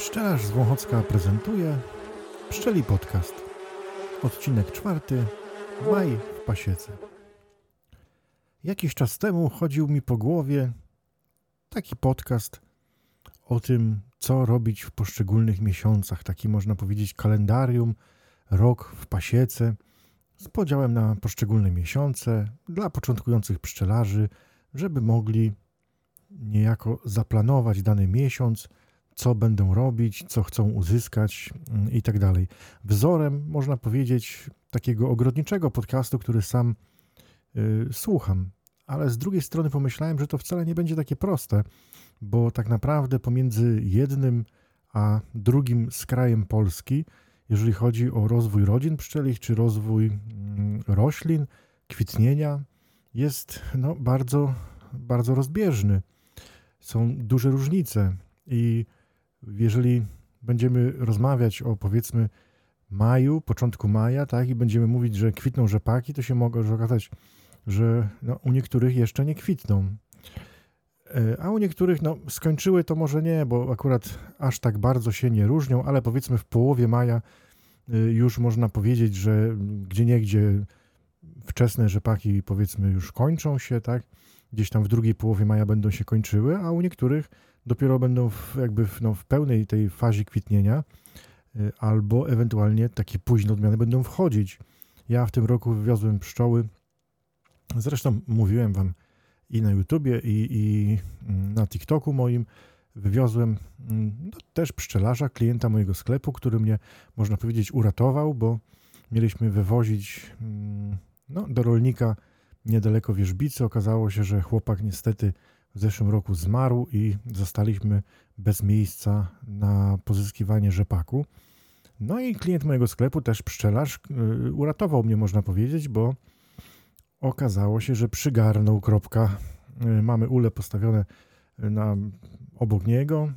Pszczelarz z Wąchocka prezentuje Pszczeli Podcast. Odcinek czwarty. Maj w pasiece. Jakiś czas temu chodził mi po głowie taki podcast o tym, co robić w poszczególnych miesiącach. Taki można powiedzieć kalendarium, rok w pasiece z podziałem na poszczególne miesiące dla początkujących pszczelarzy, żeby mogli niejako zaplanować dany miesiąc, co będą robić, co chcą uzyskać mm, i tak dalej. Wzorem, można powiedzieć, takiego ogrodniczego podcastu, który sam y, słucham, ale z drugiej strony pomyślałem, że to wcale nie będzie takie proste, bo tak naprawdę pomiędzy jednym a drugim skrajem Polski, jeżeli chodzi o rozwój rodzin pszczelich czy rozwój mm, roślin, kwitnienia, jest no, bardzo, bardzo rozbieżny. Są duże różnice i jeżeli będziemy rozmawiać o powiedzmy maju, początku maja, tak, i będziemy mówić, że kwitną rzepaki, to się może okazać, że no, u niektórych jeszcze nie kwitną. E, a u niektórych no, skończyły to może nie, bo akurat aż tak bardzo się nie różnią, ale powiedzmy w połowie maja y, już można powiedzieć, że gdzie niegdzie wczesne rzepaki powiedzmy już kończą się, tak? Gdzieś tam w drugiej połowie maja będą się kończyły, a u niektórych dopiero będą w, jakby w, no, w pełnej tej fazie kwitnienia, y, albo ewentualnie takie późne odmiany będą wchodzić. Ja w tym roku wywiozłem pszczoły, zresztą mówiłem wam i na YouTubie, i, i mm, na TikToku moim, wywiozłem mm, no, też pszczelarza, klienta mojego sklepu, który mnie, można powiedzieć, uratował, bo mieliśmy wywozić mm, no, do rolnika niedaleko Wierzbicy. Okazało się, że chłopak niestety w zeszłym roku zmarł i zostaliśmy bez miejsca na pozyskiwanie rzepaku. No i klient mojego sklepu, też pszczelarz, yy, uratował mnie, można powiedzieć, bo okazało się, że przygarnął kropka. Yy, mamy ule postawione na, obok niego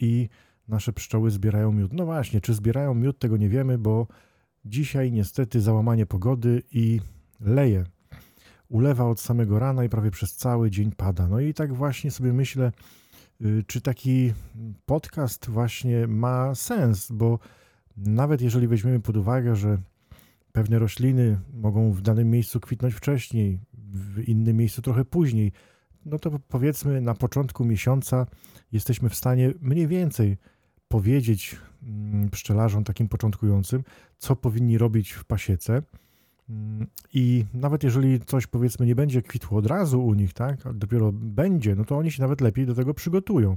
i nasze pszczoły zbierają miód. No właśnie, czy zbierają miód, tego nie wiemy, bo dzisiaj niestety załamanie pogody i leje ulewa od samego rana i prawie przez cały dzień pada. No i tak właśnie sobie myślę, y, czy taki podcast właśnie ma sens, bo nawet jeżeli weźmiemy pod uwagę, że pewne rośliny mogą w danym miejscu kwitnąć wcześniej, w innym miejscu trochę później, no to powiedzmy na początku miesiąca jesteśmy w stanie mniej więcej powiedzieć mm, pszczelarzom takim początkującym, co powinni robić w pasiece i nawet jeżeli coś powiedzmy nie będzie kwitło od razu u nich, tak, a dopiero będzie, no to oni się nawet lepiej do tego przygotują.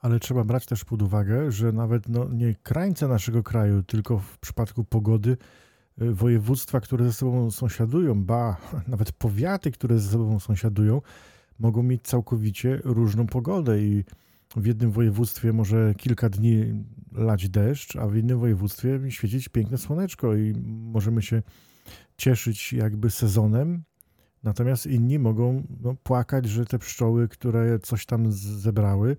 Ale trzeba brać też pod uwagę, że nawet no, nie krańce naszego kraju, tylko w przypadku pogody y, województwa, które ze sobą sąsiadują, ba, nawet powiaty, które ze sobą sąsiadują, mogą mieć całkowicie różną pogodę i w jednym województwie może kilka dni lać deszcz, a w innym województwie świecić piękne słoneczko i możemy się cieszyć jakby sezonem, natomiast inni mogą no, płakać, że te pszczoły, które coś tam zebrały,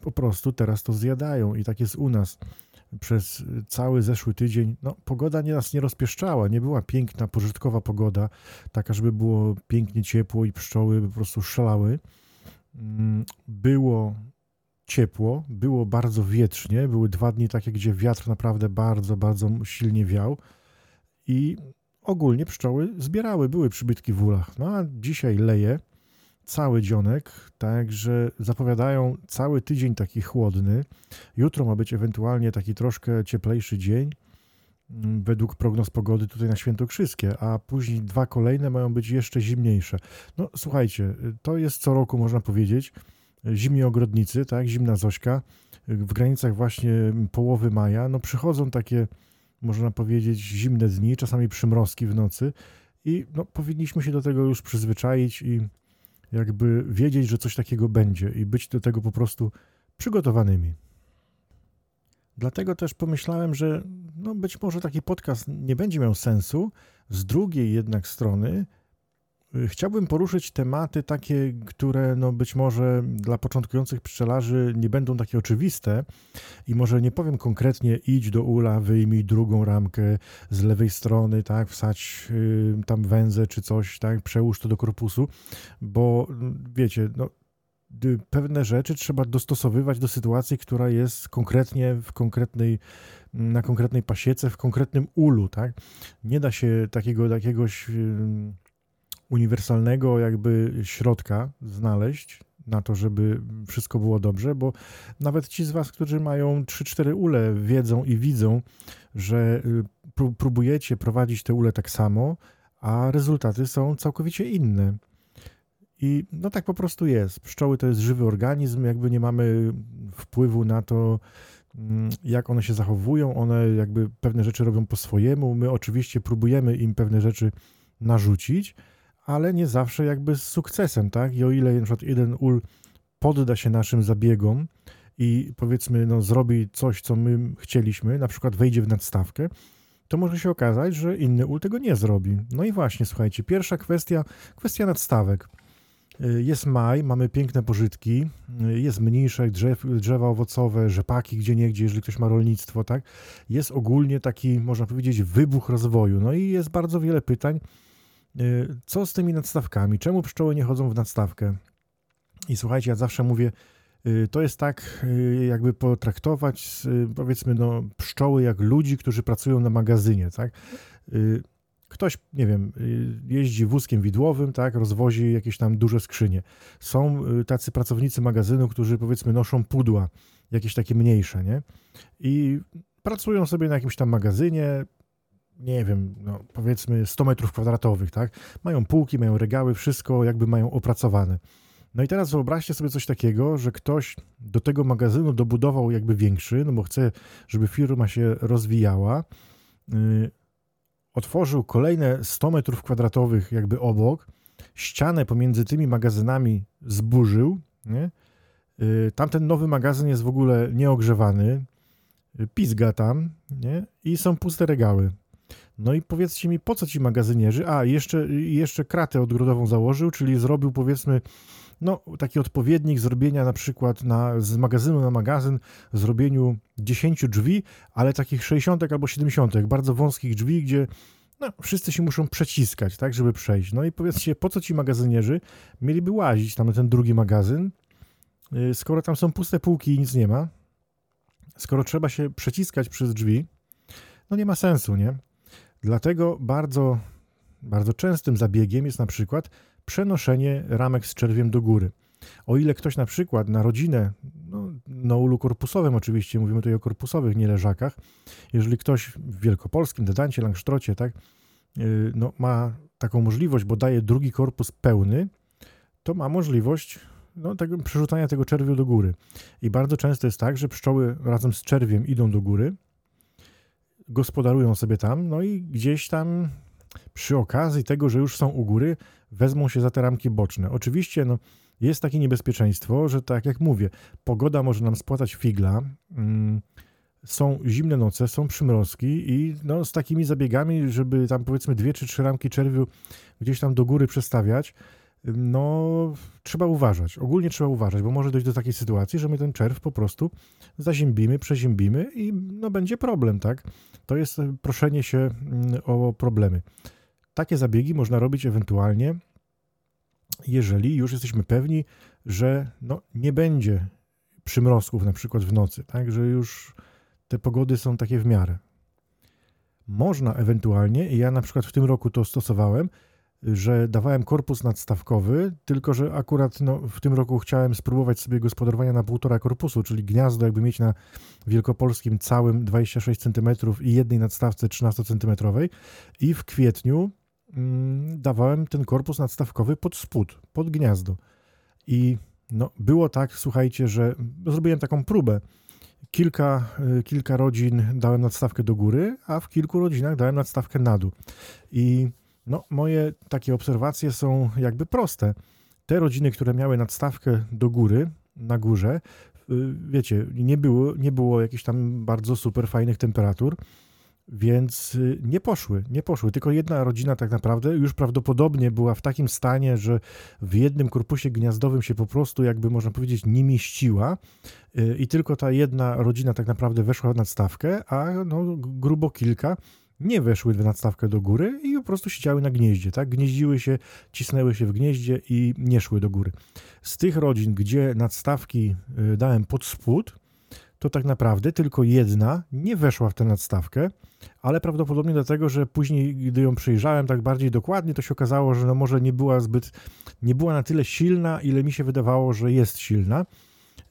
po prostu teraz to zjadają. I tak jest u nas. Przez cały zeszły tydzień no, pogoda nie nas nie rozpieszczała, nie była piękna, pożytkowa pogoda, taka, żeby było pięknie ciepło i pszczoły po prostu szalały. Mm, było ciepło, było bardzo wietrznie, były dwa dni takie, gdzie wiatr naprawdę bardzo, bardzo silnie wiał i ogólnie pszczoły zbierały, były przybytki w ulach. No a dzisiaj leje cały dzionek, także zapowiadają cały tydzień taki chłodny. Jutro ma być ewentualnie taki troszkę cieplejszy dzień mm, według prognoz pogody tutaj na Świętokrzyskie, a później dwa kolejne mają być jeszcze zimniejsze. No słuchajcie, to jest co roku można powiedzieć. Zimni ogrodnicy, tak, zimna Zośka, w granicach właśnie połowy maja, no przychodzą takie można powiedzieć, zimne dni, czasami przymrozki w nocy i no, powinniśmy się do tego już przyzwyczaić i jakby wiedzieć, że coś takiego będzie i być do tego po prostu przygotowanymi. Dlatego też pomyślałem, że no być może taki podcast nie będzie miał sensu. Z drugiej jednak strony Chciałbym poruszyć tematy takie, które no być może dla początkujących pszczelarzy nie będą takie oczywiste i może nie powiem konkretnie idź do ula, wyjmij drugą ramkę z lewej strony, tak, wsadź y, tam węzę czy coś, tak, przełóż to do korpusu, bo wiecie, no pewne rzeczy trzeba dostosowywać do sytuacji, która jest konkretnie w konkretnej, na konkretnej pasiece, w konkretnym ulu, tak? Nie da się takiego jakiegoś uniwersalnego jakby środka znaleźć na to, żeby wszystko było dobrze, bo nawet ci z Was, którzy mają 3-4 ule, wiedzą i widzą, że y, próbujecie prowadzić te ule tak samo, a rezultaty są całkowicie inne. I no tak po prostu jest. Pszczoły to jest żywy organizm, jakby nie mamy wpływu na to, mm, jak one się zachowują, one jakby pewne rzeczy robią po swojemu. My oczywiście próbujemy im pewne rzeczy narzucić, ale nie zawsze jakby z sukcesem, tak? I o ile na przykład jeden ul podda się naszym zabiegom i powiedzmy, no, zrobi coś, co my chcieliśmy, na przykład wejdzie w nadstawkę, to może się okazać, że inny ul tego nie zrobi. No i właśnie, słuchajcie, pierwsza kwestia, kwestia nadstawek. Y, jest maj, mamy piękne pożytki, y, jest mniejsze drzew, drzewa owocowe, rzepaki gdzie niegdzie, jeżeli ktoś ma rolnictwo, tak? Jest ogólnie taki, można powiedzieć, wybuch rozwoju. No i jest bardzo wiele pytań, co z tymi nadstawkami? Czemu pszczoły nie chodzą w nadstawkę? I słuchajcie, ja zawsze mówię, to jest tak, jakby potraktować, powiedzmy, no, pszczoły jak ludzi, którzy pracują na magazynie, tak? Ktoś, nie wiem, y, jeździ wózkiem widłowym, tak, rozwozi jakieś tam duże skrzynie. Są y, tacy pracownicy magazynu, którzy powiedzmy noszą pudła, jakieś takie mniejsze, nie? I pracują sobie na jakimś tam magazynie, nie wiem, no, powiedzmy 100 metrów kwadratowych, tak? Mają półki, mają regały, wszystko jakby mają opracowane. No i teraz wyobraźcie sobie coś takiego, że ktoś do tego magazynu dobudował jakby większy, no bo chce, żeby firma się rozwijała. Y, otworzył kolejne 100 metrów kwadratowych jakby obok, ścianę pomiędzy tymi magazynami zburzył, nie? Y, tamten nowy magazyn jest w ogóle nieogrzewany, y, pizga tam, nie? I są puste regały. No i powiedzcie mi, po co ci magazynierzy? A, jeszcze, jeszcze kratę odgrodową założył, czyli zrobił powiedzmy no, taki odpowiednik zrobienia na przykład na, z magazynu na magazyn, zrobieniu 10 drzwi, ale takich 60 albo 70, bardzo wąskich drzwi, gdzie no, wszyscy się muszą przeciskać, tak, żeby przejść. No i powiedzcie, po co ci magazynierzy mieliby łazić tam na ten drugi magazyn, y, skoro tam są puste półki i nic nie ma, skoro trzeba się przeciskać przez drzwi, no nie ma sensu, nie? Dlatego bardzo, bardzo częstym zabiegiem jest na przykład przenoszenie ramek z czerwiem do góry. O ile ktoś na przykład na rodzinę, no, na ulu korpusowym oczywiście, mówimy tutaj o korpusowych, nie leżakach, jeżeli ktoś w Wielkopolskim, Dedancie, Langsztrocie, tak, yy, no, ma taką możliwość, bo daje drugi korpus pełny, to ma możliwość no, tego, przerzucania tego czerwiu do góry. I bardzo często jest tak, że pszczoły razem z czerwiem idą do góry, gospodarują sobie tam, no i gdzieś tam przy okazji tego, że już są u góry, wezmą się za te ramki boczne. Oczywiście no, jest takie niebezpieczeństwo, że tak jak mówię, pogoda może nam spłatać figla, mm, są zimne noce, są przymrozki i no, z takimi zabiegami, żeby tam powiedzmy dwie czy trzy ramki czerwiu gdzieś tam do góry przestawiać, no trzeba uważać. Ogólnie trzeba uważać, bo może dojść do takiej sytuacji, że my ten czerw po prostu zaziębimy, przeziębimy i no będzie problem, tak? To jest proszenie się mm, o problemy. Takie zabiegi można robić ewentualnie, jeżeli już jesteśmy pewni, że no, nie będzie przymrozków na przykład w nocy, tak, że już te pogody są takie w miarę. Można ewentualnie, i ja na przykład w tym roku to stosowałem, że dawałem korpus nadstawkowy, tylko że akurat no, w tym roku chciałem spróbować sobie gospodarowania na półtora korpusu, czyli gniazdo jakby mieć na wielkopolskim całym 26 cm i jednej nadstawce 13 cm i w kwietniu Mm, dawałem ten korpus nadstawkowy pod spód, pod gniazdo. I no, było tak, słuchajcie, że zrobiłem taką próbę. Kilka, y, kilka rodzin dałem nadstawkę do góry, a w kilku rodzinach dałem nadstawkę na dół. I no, moje takie obserwacje są jakby proste. Te rodziny, które miały nadstawkę do góry, na górze, y, wiecie, nie było, nie było jakichś tam bardzo super fajnych temperatur więc y, nie poszły, nie poszły. Tylko jedna rodzina tak naprawdę już prawdopodobnie była w takim stanie, że w jednym korpusie gniazdowym się po prostu, jakby można powiedzieć, nie mieściła y, i tylko ta jedna rodzina tak naprawdę weszła w nadstawkę, a no, grubo kilka nie weszły w nadstawkę do góry i po prostu siedziały na gnieździe, tak? Gnieździły się, cisnęły się w gnieździe i nie szły do góry. Z tych rodzin, gdzie nadstawki y, dałem pod spód, to tak naprawdę tylko jedna nie weszła w tę nadstawkę, ale prawdopodobnie dlatego, że później, gdy ją przyjrzałem tak bardziej dokładnie, to się okazało, że no może nie była zbyt, nie była na tyle silna, ile mi się wydawało, że jest silna.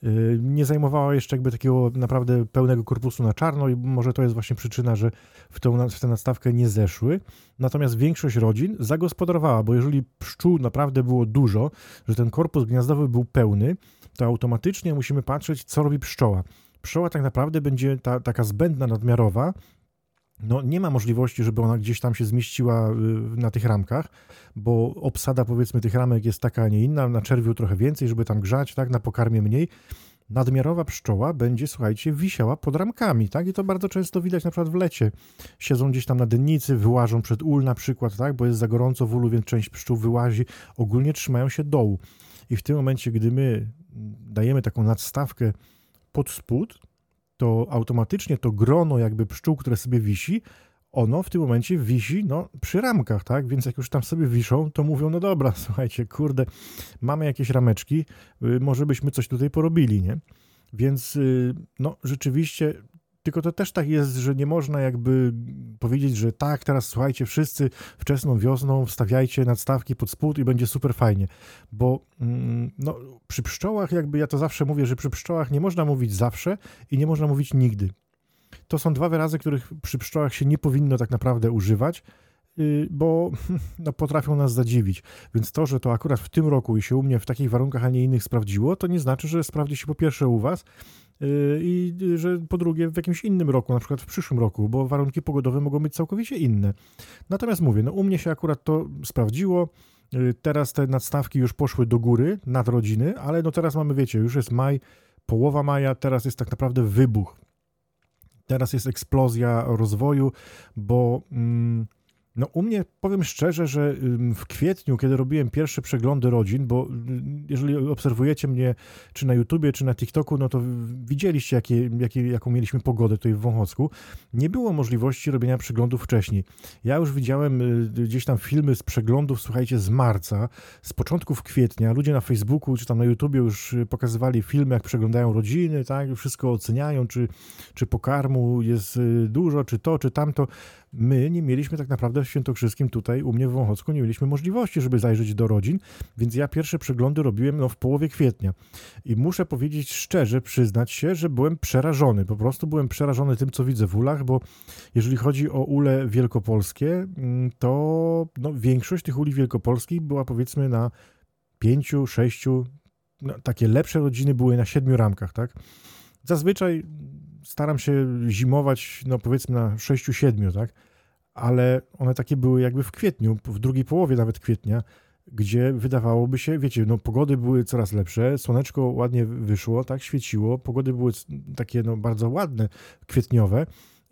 Y, nie zajmowała jeszcze jakby takiego naprawdę pełnego korpusu na czarno i może to jest właśnie przyczyna, że w, tą, w tę nadstawkę nie zeszły. Natomiast większość rodzin zagospodarowała, bo jeżeli pszczół naprawdę było dużo, że ten korpus gniazdowy był pełny, to automatycznie musimy patrzeć, co robi pszczoła. Pszczoła tak naprawdę będzie ta, taka zbędna, nadmiarowa, no nie ma możliwości, żeby ona gdzieś tam się zmieściła y, na tych ramkach, bo obsada powiedzmy tych ramek jest taka, a nie inna, na czerwiu trochę więcej, żeby tam grzać, tak, na pokarmie mniej. Nadmiarowa pszczoła będzie, słuchajcie, wisiała pod ramkami, tak? I to bardzo często widać na przykład w lecie. Siedzą gdzieś tam na dennicy, wyłażą przed ul na przykład, tak? Bo jest za gorąco w ulu, więc część pszczół wyłazi. Ogólnie trzymają się dołu. I w tym momencie, gdy my dajemy taką nadstawkę pod spód, to automatycznie to grono jakby pszczół, które sobie wisi, ono w tym momencie wisi no, przy ramkach, tak? Więc jak już tam sobie wiszą, to mówią, no dobra, słuchajcie, kurde, mamy jakieś rameczki, y, może byśmy coś tutaj porobili, nie? Więc y, no rzeczywiście tylko to też tak jest, że nie można jakby powiedzieć, że tak, teraz słuchajcie, wszyscy wczesną wiosną wstawiajcie nadstawki pod spód i będzie super fajnie. Bo mm, no, przy pszczołach, jakby ja to zawsze mówię, że przy pszczołach nie można mówić zawsze i nie można mówić nigdy. To są dwa wyrazy, których przy pszczołach się nie powinno tak naprawdę używać, bo no, potrafią nas zadziwić. Więc to, że to akurat w tym roku i się u mnie w takich warunkach, a nie innych sprawdziło, to nie znaczy, że sprawdzi się po pierwsze u Was, Y, i że po drugie w jakimś innym roku, na przykład w przyszłym roku, bo warunki pogodowe mogą być całkowicie inne. Natomiast mówię, no u mnie się akurat to sprawdziło. Y, teraz te nadstawki już poszły do góry, nad rodziny, ale no teraz mamy, wiecie, już jest maj, połowa maja, teraz jest tak naprawdę wybuch. Teraz jest eksplozja rozwoju, bo. Mm, no u mnie powiem szczerze, że w kwietniu, kiedy robiłem pierwsze przeglądy rodzin, bo jeżeli obserwujecie mnie czy na YouTubie, czy na TikToku, no to widzieliście, jakie, jakie, jaką mieliśmy pogodę tutaj w Wąchocku. Nie było możliwości robienia przeglądów wcześniej. Ja już widziałem y, gdzieś tam filmy z przeglądów, słuchajcie, z marca, z początków kwietnia. Ludzie na Facebooku czy tam na YouTubie już y, pokazywali filmy, jak przeglądają rodziny, tak, wszystko oceniają, czy, czy pokarmu jest y, dużo, czy to, czy tamto my nie mieliśmy tak naprawdę w Świętokrzyskim tutaj u mnie w Wąchocku, nie mieliśmy możliwości, żeby zajrzeć do rodzin, więc ja pierwsze przeglądy robiłem no, w połowie kwietnia. I muszę powiedzieć szczerze, przyznać się, że byłem przerażony. Po prostu byłem przerażony tym, co widzę w ulach, bo jeżeli chodzi o ule wielkopolskie, mm, to no, większość tych uli wielkopolskich była powiedzmy na pięciu, sześciu, no, takie lepsze rodziny były na siedmiu ramkach, tak? Zazwyczaj staram się zimować, no powiedzmy na 6-7, tak? Ale one takie były jakby w kwietniu, w drugiej połowie nawet kwietnia, gdzie wydawałoby się, wiecie, no pogody były coraz lepsze, słoneczko ładnie wyszło, tak, świeciło, pogody były takie no bardzo ładne, kwietniowe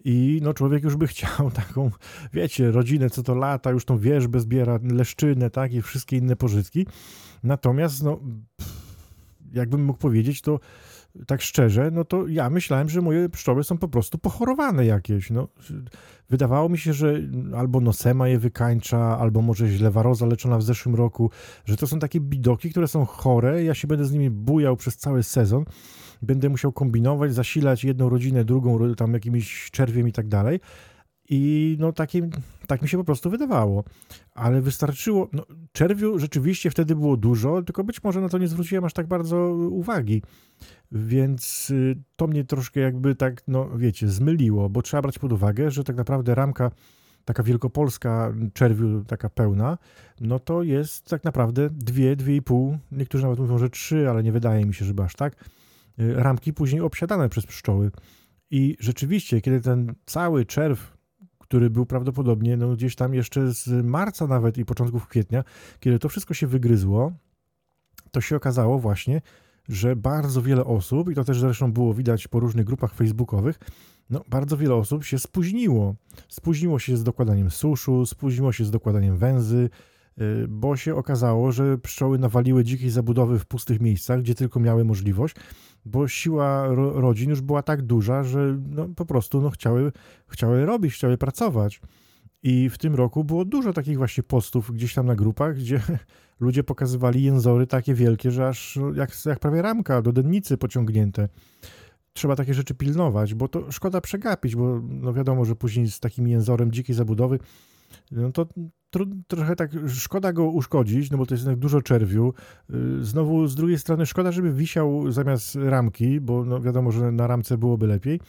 i no człowiek już by chciał taką, wiecie, rodzinę co to lata, już tą wierzbę zbiera, leszczynę, tak, i wszystkie inne pożytki. Natomiast, no, jakbym mógł powiedzieć, to tak szczerze, no to ja myślałem, że moje pszczoły są po prostu pochorowane jakieś. No, wydawało mi się, że albo nosema je wykańcza, albo może źle waroza leczona w zeszłym roku, że to są takie bidoki, które są chore, ja się będę z nimi bujał przez cały sezon, będę musiał kombinować, zasilać jedną rodzinę, drugą tam jakimś czerwiem i tak dalej, i no takie, tak mi się po prostu wydawało. Ale wystarczyło. No, czerwiu rzeczywiście wtedy było dużo, tylko być może na to nie zwróciłem aż tak bardzo uwagi. Więc y, to mnie troszkę jakby tak, no wiecie, zmyliło, bo trzeba brać pod uwagę, że tak naprawdę ramka taka wielkopolska czerwiu, taka pełna, no to jest tak naprawdę dwie, dwie i pół, niektórzy nawet mówią, że trzy, ale nie wydaje mi się, żeby aż tak, y, ramki później obsiadane przez pszczoły. I rzeczywiście, kiedy ten cały czerw który był prawdopodobnie no, gdzieś tam jeszcze z marca nawet i początków kwietnia, kiedy to wszystko się wygryzło, to się okazało właśnie, że bardzo wiele osób, i to też zresztą było widać po różnych grupach facebookowych, no, bardzo wiele osób się spóźniło. Spóźniło się z dokładaniem suszu, spóźniło się z dokładaniem węzy, y, bo się okazało, że pszczoły nawaliły dzikiej zabudowy w pustych miejscach, gdzie tylko miały możliwość, bo siła ro rodzin już była tak duża, że no, po prostu no, chciały, chciały robić, chciały pracować. I w tym roku było dużo takich właśnie postów gdzieś tam na grupach, gdzie ludzie pokazywali jęzory takie wielkie, że aż jak, jak prawie ramka do dennicy pociągnięte. Trzeba takie rzeczy pilnować, bo to szkoda przegapić, bo no wiadomo, że później z takim jęzorem dzikiej zabudowy no to trochę tak szkoda go uszkodzić, no bo to jest jednak dużo czerwiu. Y, znowu z drugiej strony szkoda, żeby wisiał zamiast ramki, bo no wiadomo, że na ramce byłoby lepiej.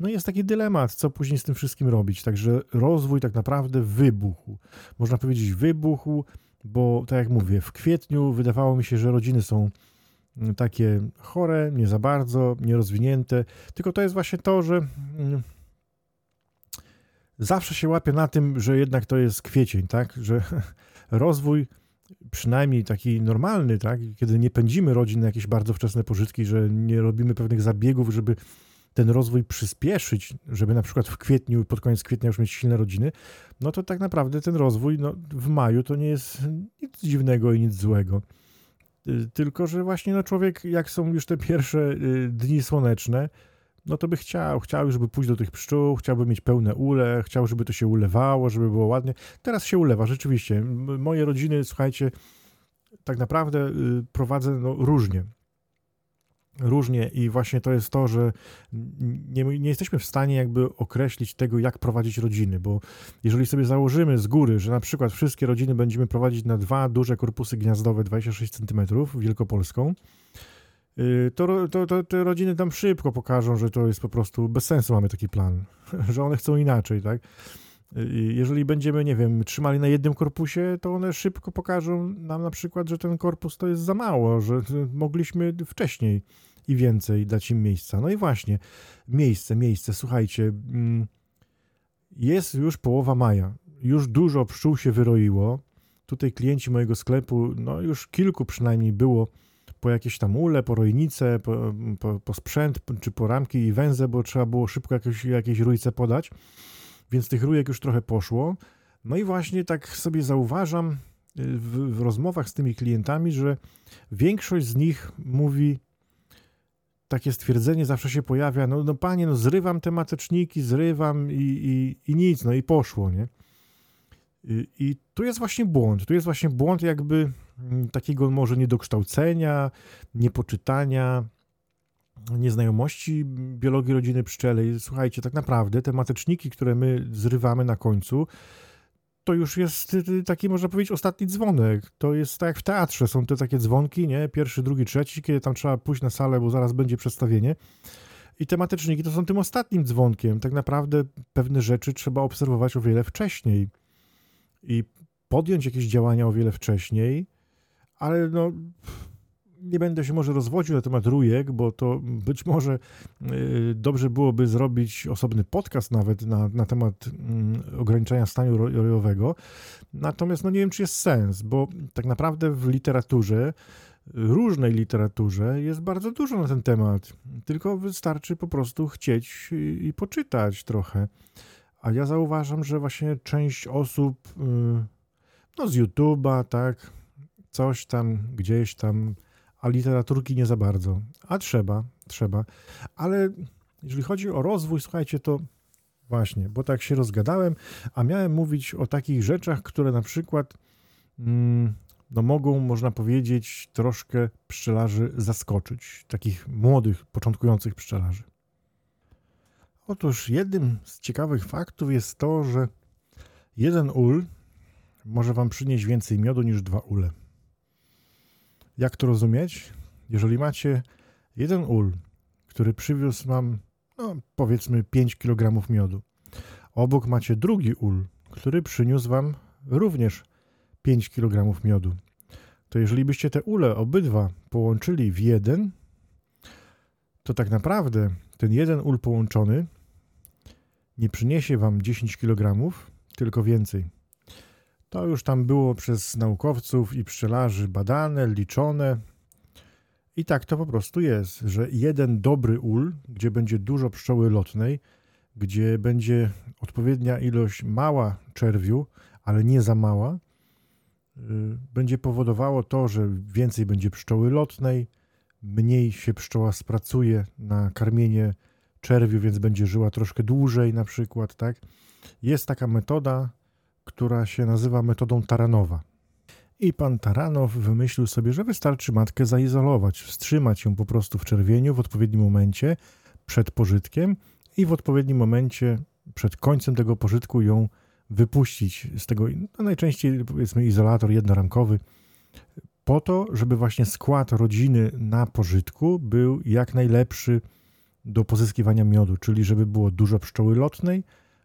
No jest taki dylemat, co później z tym wszystkim robić. Także rozwój tak naprawdę wybuchł. Można powiedzieć wybuchł, bo tak jak mówię, w kwietniu wydawało mi się, że rodziny są mm, takie chore, nie za bardzo, nierozwinięte. Tylko to jest właśnie to, że mm, zawsze się łapię na tym, że jednak to jest kwiecień, tak? Że rozwój przynajmniej taki normalny, tak? Kiedy nie pędzimy rodzin na jakieś bardzo wczesne pożytki, że nie robimy pewnych zabiegów, żeby ten rozwój przyspieszyć, żeby na przykład w kwietniu, pod koniec kwietnia już mieć silne rodziny, no to tak naprawdę ten rozwój no, w maju to nie jest nic dziwnego i nic złego. Y, tylko, że właśnie no, człowiek, jak są już te pierwsze y, dni słoneczne, no to by chciał, chciał, żeby pójść do tych pszczół, chciałby mieć pełne ule, chciał, żeby to się ulewało, żeby było ładnie. Teraz się ulewa, rzeczywiście. Moje rodziny, słuchajcie, tak naprawdę y, prowadzę no, różnie. Różnie i właśnie to jest to, że nie, nie jesteśmy w stanie jakby określić tego, jak prowadzić rodziny, bo jeżeli sobie założymy z góry, że na przykład wszystkie rodziny będziemy prowadzić na dwa duże korpusy gniazdowe 26 cm Wielkopolską, to, to, to, te rodziny tam szybko pokażą, że to jest po prostu bez sensu mamy taki plan, że one chcą inaczej, tak? Y, jeżeli będziemy, nie wiem, trzymali na jednym korpusie, to one szybko pokażą nam na przykład, że ten korpus to jest za mało, że mogliśmy wcześniej i więcej dać im miejsca. No i właśnie, miejsce, miejsce, słuchajcie, mm, jest już połowa maja, już dużo pszczół się wyroiło. Tutaj klienci mojego sklepu, no już kilku przynajmniej było po jakieś tam ule, po rojnice, po, po, po, sprzęt, czy po ramki i węze, bo trzeba było szybko jakieś, jakieś rójce podać, więc tych rójek już trochę poszło. No i właśnie tak sobie zauważam y, w, w rozmowach z tymi klientami, że większość z nich mówi, takie stwierdzenie zawsze się pojawia, no, no panie, no zrywam te mateczniki, zrywam i, i, i nic, no i poszło, nie? I, I tu jest właśnie błąd, tu jest właśnie błąd jakby Mm, takiego może niedokształcenia, niepoczytania, nieznajomości biologii rodziny pszczelej. Słuchajcie, tak naprawdę te mateczniki, które my zrywamy na końcu, to już jest y, y, taki, można powiedzieć, ostatni dzwonek. To jest tak jak w teatrze, są te takie dzwonki, nie? Pierwszy, drugi, trzeci, kiedy tam trzeba pójść na salę, bo zaraz będzie przedstawienie. I te mateczniki to są tym ostatnim dzwonkiem. Tak naprawdę pewne rzeczy trzeba obserwować o wiele wcześniej i podjąć jakieś działania o wiele wcześniej, ale no nie będę się może rozwodził na temat rójek, bo to być może y, dobrze byłoby zrobić osobny podcast nawet na, na temat y, ograniczania stanu rojowego. Natomiast no nie wiem, czy jest sens, bo tak naprawdę w literaturze, różnej literaturze jest bardzo dużo na ten temat. Tylko wystarczy po prostu chcieć i, i poczytać trochę. A ja zauważam, że właśnie część osób y, no z YouTube'a, tak, coś tam, gdzieś tam, a literaturki nie za bardzo. A trzeba, trzeba. Ale jeżeli chodzi o rozwój, słuchajcie, to właśnie, bo tak się rozgadałem, a miałem mówić o takich rzeczach, które na przykład mm, no mogą, można powiedzieć, troszkę pszczelarzy zaskoczyć, takich młodych, początkujących pszczelarzy. Otóż jednym z ciekawych faktów jest to, że jeden ul może wam przynieść więcej miodu niż dwa ule. Jak to rozumieć? Jeżeli macie jeden ul, który przywiózł wam, no, powiedzmy 5 kg miodu, obok macie drugi ul, który przyniósł wam również 5 kg miodu, to jeżeli byście te ule obydwa połączyli w jeden, to tak naprawdę ten jeden ul połączony nie przyniesie wam 10 kg, tylko więcej. To już tam było przez naukowców i pszczelarzy badane, liczone. I tak to po prostu jest, że jeden dobry ul, gdzie będzie dużo pszczoły lotnej, gdzie będzie odpowiednia ilość mała czerwiu, ale nie za mała, będzie powodowało to, że więcej będzie pszczoły lotnej, mniej się pszczoła spracuje na karmienie czerwiu, więc będzie żyła troszkę dłużej na przykład, tak? Jest taka metoda, która się nazywa metodą Taranowa. I pan Taranow wymyślił sobie, że wystarczy matkę zaizolować, wstrzymać ją po prostu w czerwieniu w odpowiednim momencie przed pożytkiem i w odpowiednim momencie przed końcem tego pożytku ją wypuścić z tego, no najczęściej powiedzmy izolator jednoramkowy, po to, żeby właśnie skład rodziny na pożytku był jak najlepszy do pozyskiwania miodu, czyli żeby było dużo pszczoły lotnej,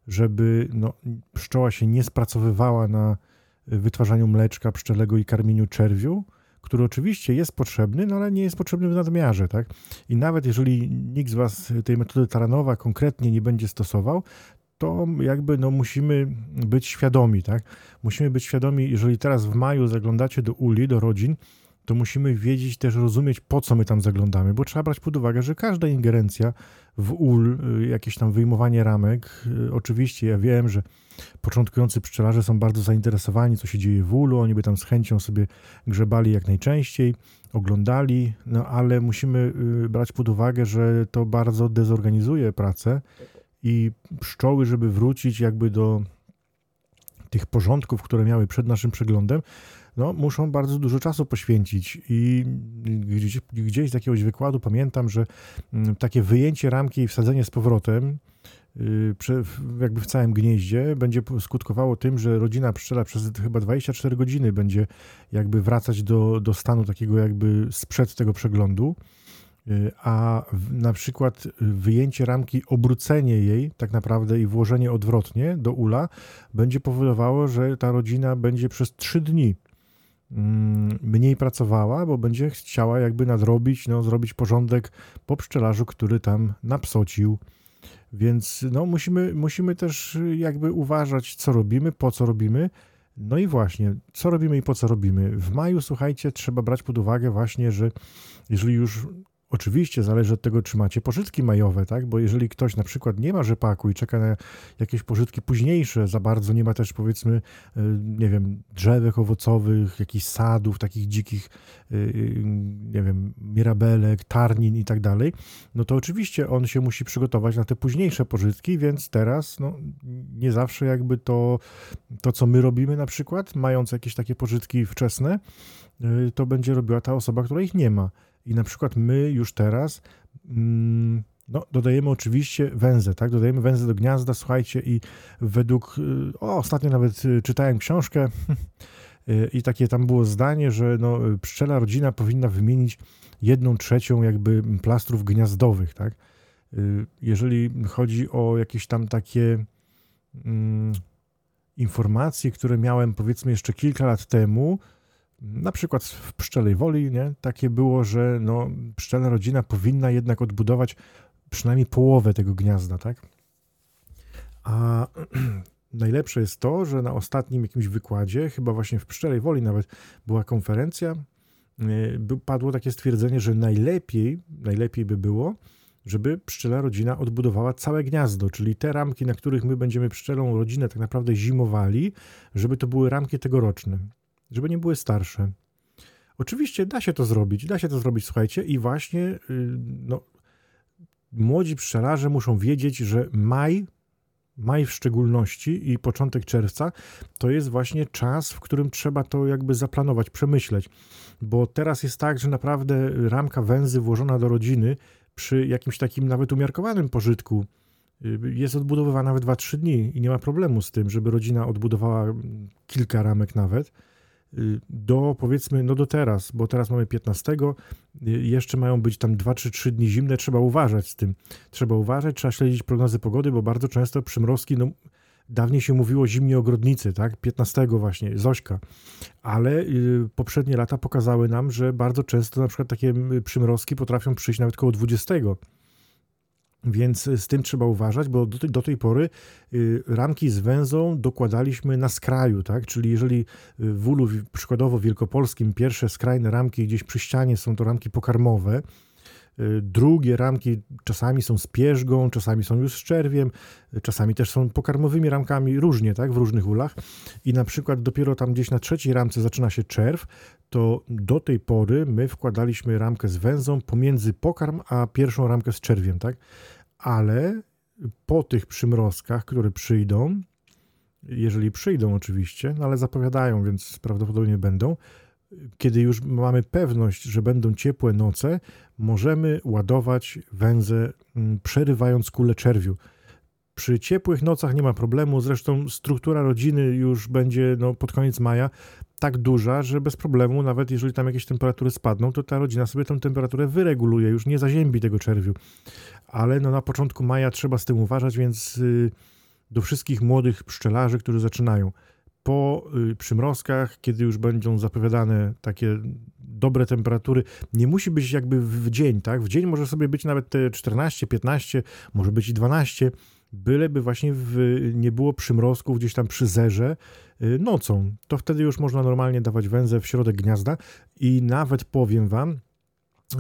żeby no, pszczoła się nie spracowywała na wytwarzaniu mleczka pszczelego i karmieniu czerwiu, który oczywiście jest potrzebny, no ale nie jest potrzebny w nadmiarze, tak? I nawet jeżeli nikt z Was tej metody Taranowa konkretnie nie będzie stosował, to jakby no musimy być świadomi, tak? Musimy być świadomi, jeżeli teraz w maju zaglądacie do uli, do rodzin, to musimy wiedzieć, też rozumieć, po co my tam zaglądamy, bo trzeba brać pod uwagę, że każda ingerencja w ul, y, jakieś tam wyjmowanie ramek, y, oczywiście ja wiem, że początkujący pszczelarze są bardzo zainteresowani, co się dzieje w ulu, oni by tam z chęcią sobie grzebali jak najczęściej, oglądali, no ale musimy y, brać pod uwagę, że to bardzo dezorganizuje pracę i pszczoły, żeby wrócić jakby do tych porządków, które miały przed naszym przeglądem, no, muszą bardzo dużo czasu poświęcić. I gdzieś, gdzieś z jakiegoś wykładu pamiętam, że mm, takie wyjęcie ramki i wsadzenie z powrotem y, jakby w całym gnieździe będzie skutkowało tym, że rodzina pszczela przez chyba 24 godziny będzie jakby wracać do, do stanu takiego jakby sprzed tego przeglądu. Y, a na przykład wyjęcie ramki, obrócenie jej tak naprawdę i włożenie odwrotnie do ula będzie powodowało, że ta rodzina będzie przez 3 dni mniej pracowała, bo będzie chciała jakby nadrobić, no, zrobić porządek po pszczelarzu, który tam napsocił. Więc no, musimy, musimy też jakby uważać, co robimy, po co robimy. No i właśnie, co robimy i po co robimy? W maju, słuchajcie, trzeba brać pod uwagę właśnie, że jeżeli już Oczywiście zależy od tego, czy macie pożytki majowe, tak? Bo jeżeli ktoś na przykład nie ma rzepaku i czeka na jakieś pożytki późniejsze, za bardzo nie ma też powiedzmy, e, nie wiem, drzewek owocowych, jakichś sadów, takich dzikich, e, e, nie wiem, mirabelek, tarnin i tak dalej, no to oczywiście on się musi przygotować na te późniejsze pożytki, więc teraz, no, nie zawsze jakby to, to co my robimy na przykład, mając jakieś takie pożytki wczesne, to będzie robiła ta osoba, która ich nie ma. I na przykład my już teraz mm, no, dodajemy oczywiście węzę, tak? Dodajemy węzę do gniazda, słuchajcie, i według. Y, o, ostatnio nawet y, czytałem książkę y, i takie tam było zdanie, że no, pszczela rodzina powinna wymienić jedną trzecią jakby plastrów gniazdowych, tak? Jeżeli chodzi o jakieś tam takie mm, informacje, które miałem powiedzmy jeszcze kilka lat temu, na przykład w Pszczelej Woli, nie? takie było, że no, pszczelna rodzina powinna jednak odbudować przynajmniej połowę tego gniazda, tak? A najlepsze jest to, że na ostatnim jakimś wykładzie, chyba właśnie w Pszczelej Woli nawet była konferencja, y, padło takie stwierdzenie, że najlepiej, najlepiej by było, żeby pszczela rodzina odbudowała całe gniazdo, czyli te ramki, na których my będziemy pszczelą rodzinę tak naprawdę zimowali, żeby to były ramki tegoroczne żeby nie były starsze. Oczywiście da się to zrobić, da się to zrobić, słuchajcie, i właśnie y, no, młodzi pszczelarze muszą wiedzieć, że maj, maj w szczególności i początek czerwca to jest właśnie czas, w którym trzeba to jakby zaplanować, przemyśleć, bo teraz jest tak, że naprawdę ramka węzy włożona do rodziny przy jakimś takim nawet umiarkowanym pożytku y, jest odbudowywana w 2-3 dni i nie ma problemu z tym, żeby rodzina odbudowała kilka ramek nawet do powiedzmy, no do teraz, bo teraz mamy 15, y, jeszcze mają być tam 2 czy 3 dni zimne, trzeba uważać z tym. Trzeba uważać, trzeba śledzić prognozy pogody, bo bardzo często przymrozki, no dawniej się mówiło zimnie ogrodnicy, tak, 15 właśnie, Zośka, ale y, poprzednie lata pokazały nam, że bardzo często na przykład takie przymrozki potrafią przyjść nawet koło 20 więc z tym trzeba uważać, bo do tej, do tej pory y, ramki z węzą dokładaliśmy na skraju, tak? Czyli jeżeli y, w ulu przykładowo wielkopolskim pierwsze skrajne ramki gdzieś przy ścianie są to ramki pokarmowe, Y, drugie ramki czasami są z pierzgą, czasami są już z czerwiem, y, czasami też są pokarmowymi ramkami, różnie, tak, w różnych ulach. I na przykład dopiero tam gdzieś na trzeciej ramce zaczyna się czerw, to do tej pory my wkładaliśmy ramkę z węzą pomiędzy pokarm a pierwszą ramkę z czerwiem, tak. Ale po tych przymrozkach, które przyjdą, jeżeli przyjdą oczywiście, no ale zapowiadają, więc prawdopodobnie będą, kiedy już mamy pewność, że będą ciepłe noce, możemy ładować węzę, mm, przerywając kulę czerwiu. Przy ciepłych nocach nie ma problemu, zresztą struktura rodziny już będzie no, pod koniec maja tak duża, że bez problemu, nawet jeżeli tam jakieś temperatury spadną, to ta rodzina sobie tę temperaturę wyreguluje, już nie zaziębi tego czerwiu. Ale no, na początku maja trzeba z tym uważać, więc yy, do wszystkich młodych pszczelarzy, którzy zaczynają – po y, przymrozkach, kiedy już będą zapowiadane takie dobre temperatury, nie musi być jakby w dzień, tak? W dzień może sobie być nawet te 14, 15, może być i 12, byleby właśnie w, nie było przymrozków gdzieś tam przy zerze y, nocą. To wtedy już można normalnie dawać węzę w środek gniazda i nawet powiem wam,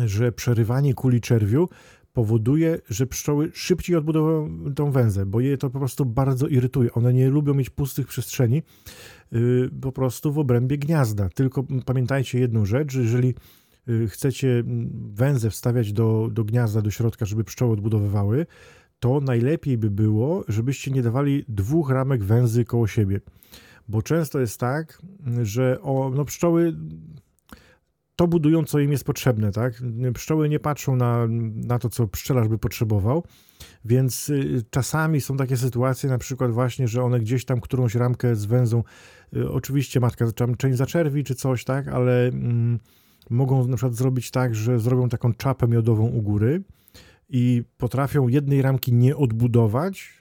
że przerywanie kuli czerwiu powoduje, że pszczoły szybciej odbudowują tą węzę, bo je to po prostu bardzo irytuje. One nie lubią mieć pustych przestrzeni yy, po prostu w obrębie gniazda. Tylko pamiętajcie jedną rzecz, że jeżeli yy, chcecie węzę wstawiać do, do gniazda, do środka, żeby pszczoły odbudowywały, to najlepiej by było, żebyście nie dawali dwóch ramek węzy koło siebie. Bo często jest tak, że o, no pszczoły to budują, co im jest potrzebne, tak? Pszczoły nie patrzą na, na to, co pszczelarz by potrzebował, więc y, czasami są takie sytuacje, na przykład właśnie, że one gdzieś tam którąś ramkę z węzą, y, oczywiście matka część zaczerwi czy coś, tak? Ale mm, mogą na przykład zrobić tak, że zrobią taką czapę miodową u góry i potrafią jednej ramki nie odbudować,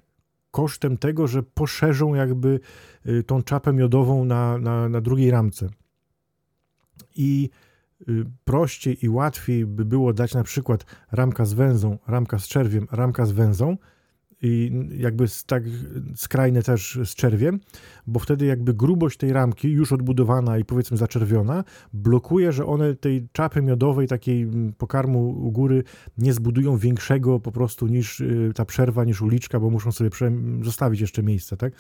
kosztem tego, że poszerzą jakby y, tą czapę miodową na, na, na drugiej ramce. I Y, prościej i łatwiej by było dać na przykład ramka z węzą, ramka z czerwiem, ramka z węzą, i jakby tak skrajne też z czerwiem, bo wtedy jakby grubość tej ramki już odbudowana i powiedzmy zaczerwiona blokuje, że one tej czapy miodowej, takiej mm, pokarmu u góry nie zbudują większego po prostu niż y, ta przerwa, niż uliczka, bo muszą sobie zostawić jeszcze miejsce, tak?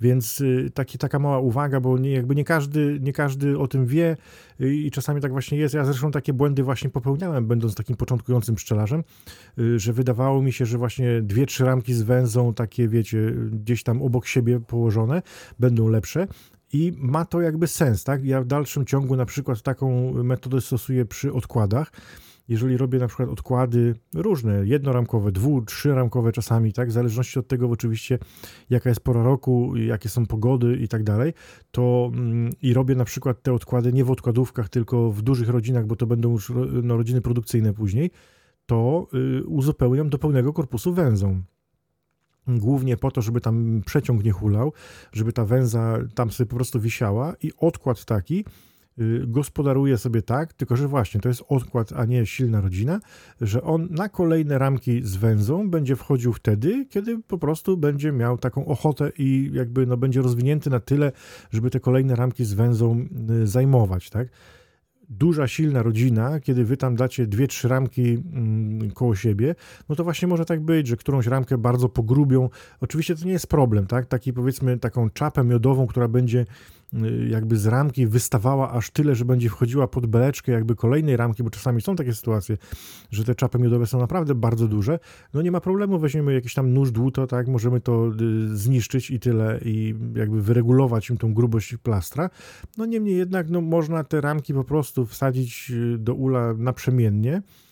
Więc y, taki, taka mała uwaga, bo nie, jakby nie każdy, nie każdy o tym wie y, i czasami tak właśnie jest. Ja zresztą takie błędy właśnie popełniałem, będąc takim początkującym pszczelarzem, że wydawało mi się, że właśnie dwie, trzy ramki z węzą, takie wiecie, gdzieś tam obok siebie położone, będą lepsze. I ma to jakby sens, tak? Ja w dalszym ciągu na przykład taką metodę stosuję przy odkładach. Jeżeli robię na przykład odkłady różne, jednoramkowe, dwu, trzyramkowe czasami, tak, w zależności od tego oczywiście jaka jest pora roku, jakie są pogody i tak dalej, to mm, i robię na przykład te odkłady nie w odkładówkach, tylko w dużych rodzinach, bo to będą już no, rodziny produkcyjne później, to y, uzupełniam do pełnego korpusu węzą głównie po to, żeby tam przeciąg nie hulał, żeby ta węza tam sobie po prostu wisiała i odkład taki y, gospodaruje sobie tak, tylko że właśnie to jest odkład, a nie silna rodzina, że on na kolejne ramki z węzą będzie wchodził wtedy, kiedy po prostu będzie miał taką ochotę i jakby no będzie rozwinięty na tyle, żeby te kolejne ramki z węzą y, zajmować, tak? Duża, silna rodzina, kiedy wy tam dacie dwie, trzy ramki mm, koło siebie, no to właśnie może tak być, że którąś ramkę bardzo pogrubią. Oczywiście to nie jest problem, tak? Taki powiedzmy taką czapę miodową, która będzie jakby z ramki wystawała aż tyle, że będzie wchodziła pod beleczkę jakby kolejnej ramki, bo czasami są takie sytuacje, że te czapy miodowe są naprawdę bardzo duże, no nie ma problemu, weźmiemy jakiś tam nóż, dłuto, tak, możemy to y, zniszczyć i tyle i jakby wyregulować im tą grubość plastra. No niemniej jednak, no można te ramki po prostu wsadzić y, do ula naprzemiennie, Y,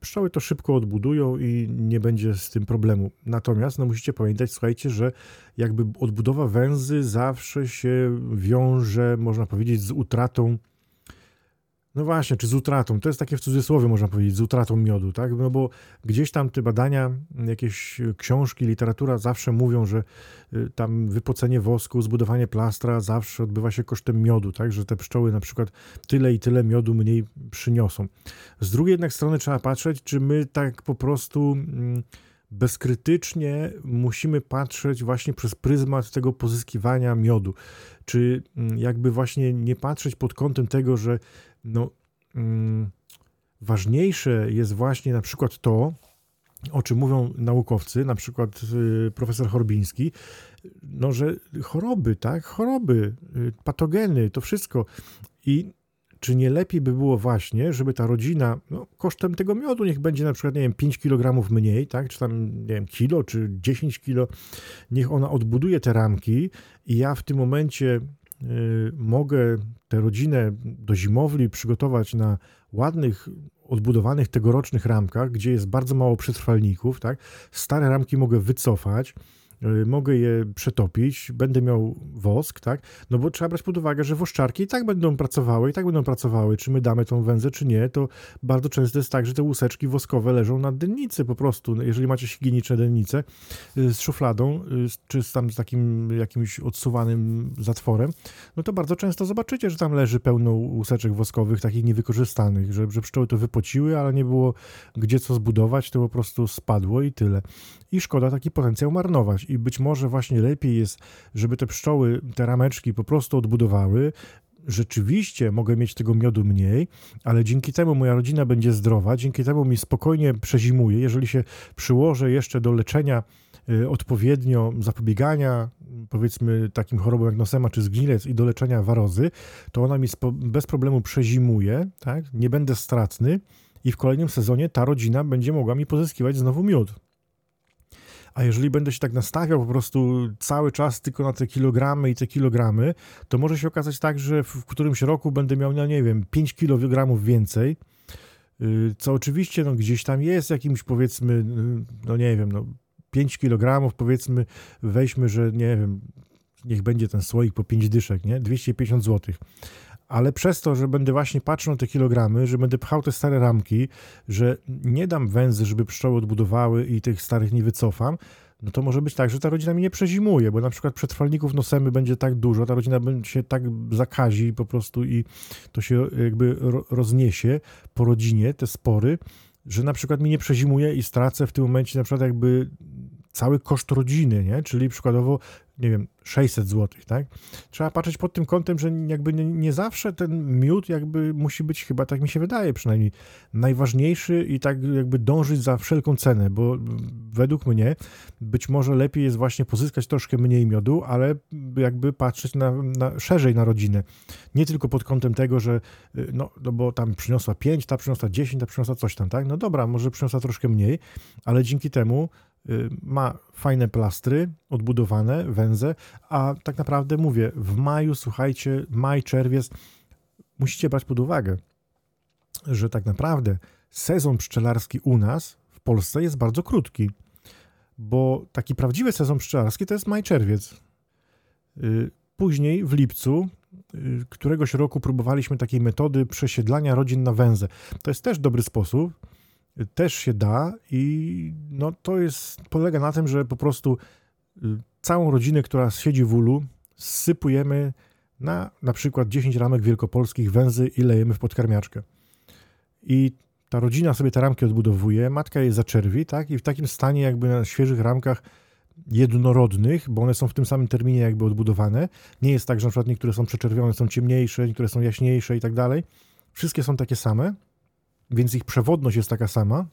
pszczoły to szybko odbudują i nie będzie z tym problemu. Natomiast no, musicie pamiętać, słuchajcie, że jakby odbudowa węzy zawsze się wiąże, można powiedzieć, z utratą no właśnie, czy z utratą, to jest takie w cudzysłowie można powiedzieć, z utratą miodu, tak? No bo gdzieś tam te badania, jakieś książki, literatura zawsze mówią, że y, tam wypocenie wosku, zbudowanie plastra zawsze odbywa się kosztem miodu, tak? Że te pszczoły na przykład tyle i tyle miodu mniej przyniosą. Z drugiej jednak strony trzeba patrzeć, czy my tak po prostu mm, bezkrytycznie musimy patrzeć właśnie przez pryzmat tego pozyskiwania miodu. Czy mm, jakby właśnie nie patrzeć pod kątem tego, że no, mm, ważniejsze jest właśnie na przykład to, o czym mówią naukowcy, na przykład y, profesor Horbiński, no, że choroby, tak, choroby, y, patogeny, to wszystko. I czy nie lepiej by było właśnie, żeby ta rodzina, no, kosztem tego miodu niech będzie na przykład, nie wiem, 5 kg mniej, tak, czy tam, nie wiem, kilo, czy 10 kilo, niech ona odbuduje te ramki i ja w tym momencie mogę tę rodzinę do zimowli przygotować na ładnych, odbudowanych tegorocznych ramkach, gdzie jest bardzo mało przetrwalników, tak? Stare ramki mogę wycofać, Y, mogę je przetopić, będę miał wosk, tak? No bo trzeba brać pod uwagę, że woszczarki i tak będą pracowały, i tak będą pracowały, czy my damy tą węzę, czy nie, to bardzo często jest tak, że te łuseczki woskowe leżą na dennicy po prostu. Jeżeli macie higieniczne dennice y, z szufladą, y, czy z tam z takim jakimś odsuwanym zatworem, no to bardzo często zobaczycie, że tam leży pełno łuseczek woskowych, takich niewykorzystanych, że, że pszczoły to wypociły, ale nie było gdzie co zbudować, to po prostu spadło i tyle. I szkoda taki potencjał marnować i być może właśnie lepiej jest, żeby te pszczoły, te rameczki po prostu odbudowały, rzeczywiście mogę mieć tego miodu mniej, ale dzięki temu moja rodzina będzie zdrowa, dzięki temu mi spokojnie przezimuje. Jeżeli się przyłożę jeszcze do leczenia y, odpowiednio zapobiegania, powiedzmy takim chorobom jak nosema czy zgnilec i do leczenia warozy, to ona mi bez problemu przezimuje, tak? nie będę stratny i w kolejnym sezonie ta rodzina będzie mogła mi pozyskiwać znowu miód. A jeżeli będę się tak nastawiał po prostu cały czas tylko na te kilogramy i te kilogramy, to może się okazać tak, że w którymś roku będę miał, no nie wiem, 5 kilogramów więcej, y, co oczywiście no, gdzieś tam jest jakimś powiedzmy, y, no nie wiem, no 5 kilogramów powiedzmy, weźmy, że nie wiem, niech będzie ten słoik po 5 dyszek, nie? 250 zł ale przez to, że będę właśnie patrzył na te kilogramy, że będę pchał te stare ramki, że nie dam węzy, żeby pszczoły odbudowały i tych starych nie wycofam, no to może być tak, że ta rodzina mi nie przezimuje, bo na przykład przetrwalników nosemy będzie tak dużo, ta rodzina się tak zakazi po prostu i to się jakby rozniesie po rodzinie, te spory, że na przykład mi nie przezimuje i stracę w tym momencie na przykład jakby cały koszt rodziny, nie? czyli przykładowo, nie wiem, 600 zł, tak? Trzeba patrzeć pod tym kątem, że jakby nie, nie, zawsze ten miód jakby musi być chyba, tak mi się wydaje przynajmniej, najważniejszy i tak jakby dążyć za wszelką cenę, bo według mnie być może lepiej jest właśnie pozyskać troszkę mniej miodu, ale jakby patrzeć na, na szerzej na rodzinę. Nie tylko pod kątem tego, że no, no bo tam przyniosła 5, ta przyniosła 10, ta przyniosła coś tam, tak? No dobra, może przyniosła troszkę mniej, ale dzięki temu Y, ma fajne plastry, odbudowane węze, a tak naprawdę mówię, w maju, słuchajcie, maj, czerwiec, musicie brać pod uwagę, że tak naprawdę sezon pszczelarski u nas w Polsce jest bardzo krótki, bo taki prawdziwy sezon pszczelarski to jest maj, czerwiec. Y, później w lipcu y, któregoś roku próbowaliśmy takiej metody przesiedlania rodzin na węzę. To jest też dobry sposób, też się da i no to jest, polega na tym, że po prostu y, całą rodzinę, która siedzi w ulu, sypujemy na na przykład 10 ramek wielkopolskich węzy i lejemy w podkarmiaczkę. I ta rodzina sobie te ramki odbudowuje, matka je zaczerwi, tak? I w takim stanie jakby na świeżych ramkach jednorodnych, bo one są w tym samym terminie jakby odbudowane. Nie jest tak, że na przykład niektóre są przeczerwione, są ciemniejsze, niektóre są jaśniejsze i tak dalej. Wszystkie są takie same więc ich przewodność jest taka sama.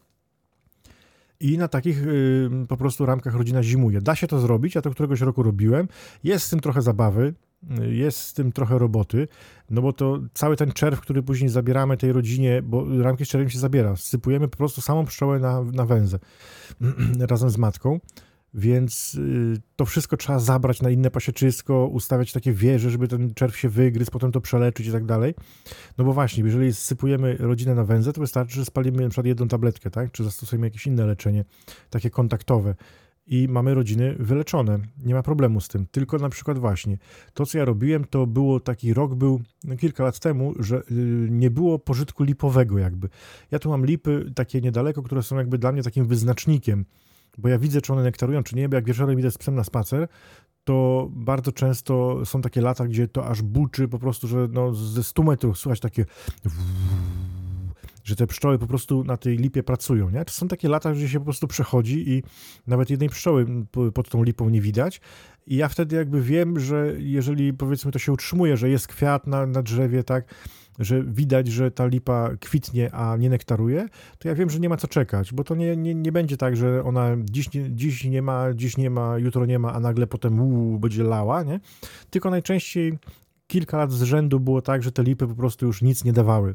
I na takich y, po prostu ramkach rodzina zimuje. Da się to zrobić, ja to któregoś roku robiłem. Jest z tym trochę zabawy, y, jest z tym trochę roboty, no bo to cały ten czerw, który później zabieramy tej rodzinie, bo ramki z czerwem się zabiera, sypujemy po prostu samą pszczołę na, na węzę razem z matką. Więc y, to wszystko trzeba zabrać na inne pasieczysko, ustawiać takie wieże, żeby ten czerw się wygryzł, potem to przeleczyć i tak dalej. No bo właśnie, jeżeli sypujemy rodzinę na węzę, to wystarczy, że spalimy przykład jedną tabletkę, tak? Czy zastosujemy jakieś inne leczenie, takie kontaktowe i mamy rodziny wyleczone. Nie ma problemu z tym. Tylko na przykład właśnie to, co ja robiłem, to było taki rok był no, kilka lat temu, że y, nie było pożytku lipowego jakby. Ja tu mam lipy takie niedaleko, które są jakby dla mnie takim wyznacznikiem bo ja widzę, czy one nektarują, czy nie, bo jak wieczorem idę z psem na spacer, to bardzo często są takie lata, gdzie to aż buczy po prostu, że no ze 100 metrów słychać takie że te pszczoły po prostu na tej lipie pracują, nie? To są takie lata, gdzie się po prostu przechodzi i nawet jednej pszczoły pod tą lipą nie widać i ja wtedy jakby wiem, że jeżeli powiedzmy to się utrzymuje, że jest kwiat na, na drzewie, tak, że widać, że ta lipa kwitnie, a nie nektaruje, to ja wiem, że nie ma co czekać, bo to nie, nie, nie będzie tak, że ona dziś nie, dziś nie ma, dziś nie ma, jutro nie ma, a nagle potem uu, będzie lała, nie? Tylko najczęściej kilka lat z rzędu było tak, że te lipy po prostu już nic nie dawały.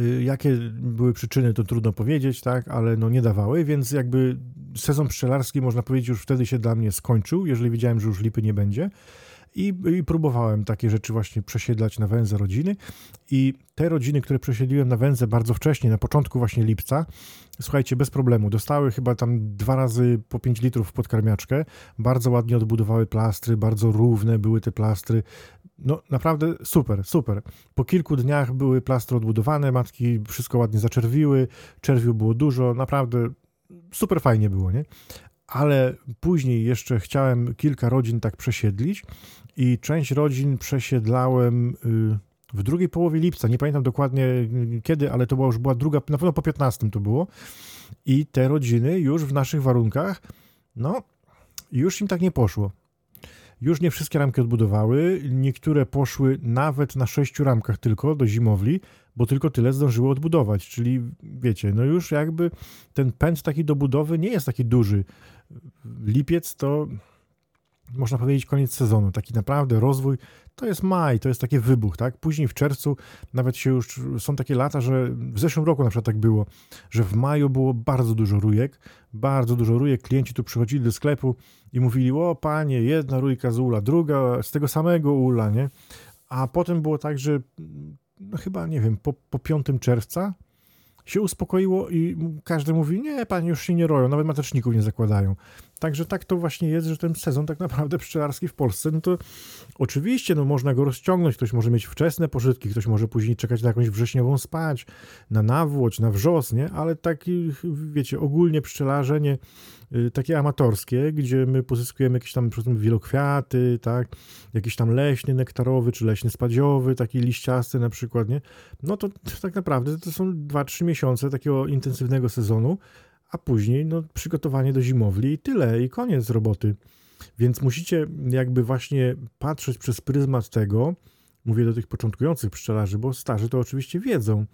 Y, jakie były przyczyny, to trudno powiedzieć, tak, ale no nie dawały, więc jakby sezon pszczelarski, można powiedzieć, już wtedy się dla mnie skończył, jeżeli wiedziałem, że już lipy nie będzie. I, I, próbowałem takie rzeczy właśnie przesiedlać na węzę rodziny. I te rodziny, które przesiedliłem na węzę bardzo wcześnie, na początku właśnie lipca, słuchajcie, bez problemu, dostały chyba tam dwa razy po 5 litrów podkarmiaczkę, bardzo ładnie odbudowały plastry, bardzo równe były te plastry, no naprawdę super, super. Po kilku dniach były plastry odbudowane, matki wszystko ładnie zaczerwiły, czerwiu było dużo, naprawdę super fajnie było, nie? Ale później jeszcze chciałem kilka rodzin tak przesiedlić i część rodzin przesiedlałem y, w drugiej połowie lipca, nie pamiętam dokładnie y, kiedy, ale to była już była druga, na pewno po 15 to było i te rodziny już w naszych warunkach, no już im tak nie poszło. Już nie wszystkie ramki odbudowały, niektóre poszły nawet na sześciu ramkach tylko do zimowli, bo tylko tyle zdążyły odbudować, czyli wiecie, no już jakby ten pęd taki do budowy nie jest taki duży. Lipiec to można powiedzieć koniec sezonu, taki naprawdę rozwój to jest maj, to jest taki wybuch, tak? Później w czerwcu nawet się już, są takie lata, że w zeszłym roku na przykład tak było, że w maju było bardzo dużo rójek, bardzo dużo rójek, klienci tu przychodzili do sklepu i mówili, o panie, jedna rójka z ula, druga z tego samego ula, nie? A potem było tak, że no chyba, nie wiem, po, po 5 czerwca się uspokoiło i każdy mówi, nie, panie już się nie roją, nawet mateczników nie zakładają. Także tak to właśnie jest, że ten sezon tak naprawdę pszczelarski w Polsce, no to oczywiście no można go rozciągnąć, ktoś może mieć wczesne pożytki, ktoś może później czekać na jakąś wrześniową spać, na nawłoć, na wrzos, nie? Ale taki, wiecie, ogólnie pszczelarze nie, y, takie amatorskie, gdzie my pozyskujemy jakieś tam wielokwiaty, tak, jakiś tam leśny nektarowy, czy leśny spadziowy, taki liściasty na przykład, nie? No to tak naprawdę to są 2-3 miesiące takiego intensywnego sezonu, a później no, przygotowanie do zimowli i tyle, i koniec roboty. Więc musicie jakby właśnie patrzeć przez pryzmat tego, mówię do tych początkujących pszczelarzy, bo starzy to oczywiście wiedzą,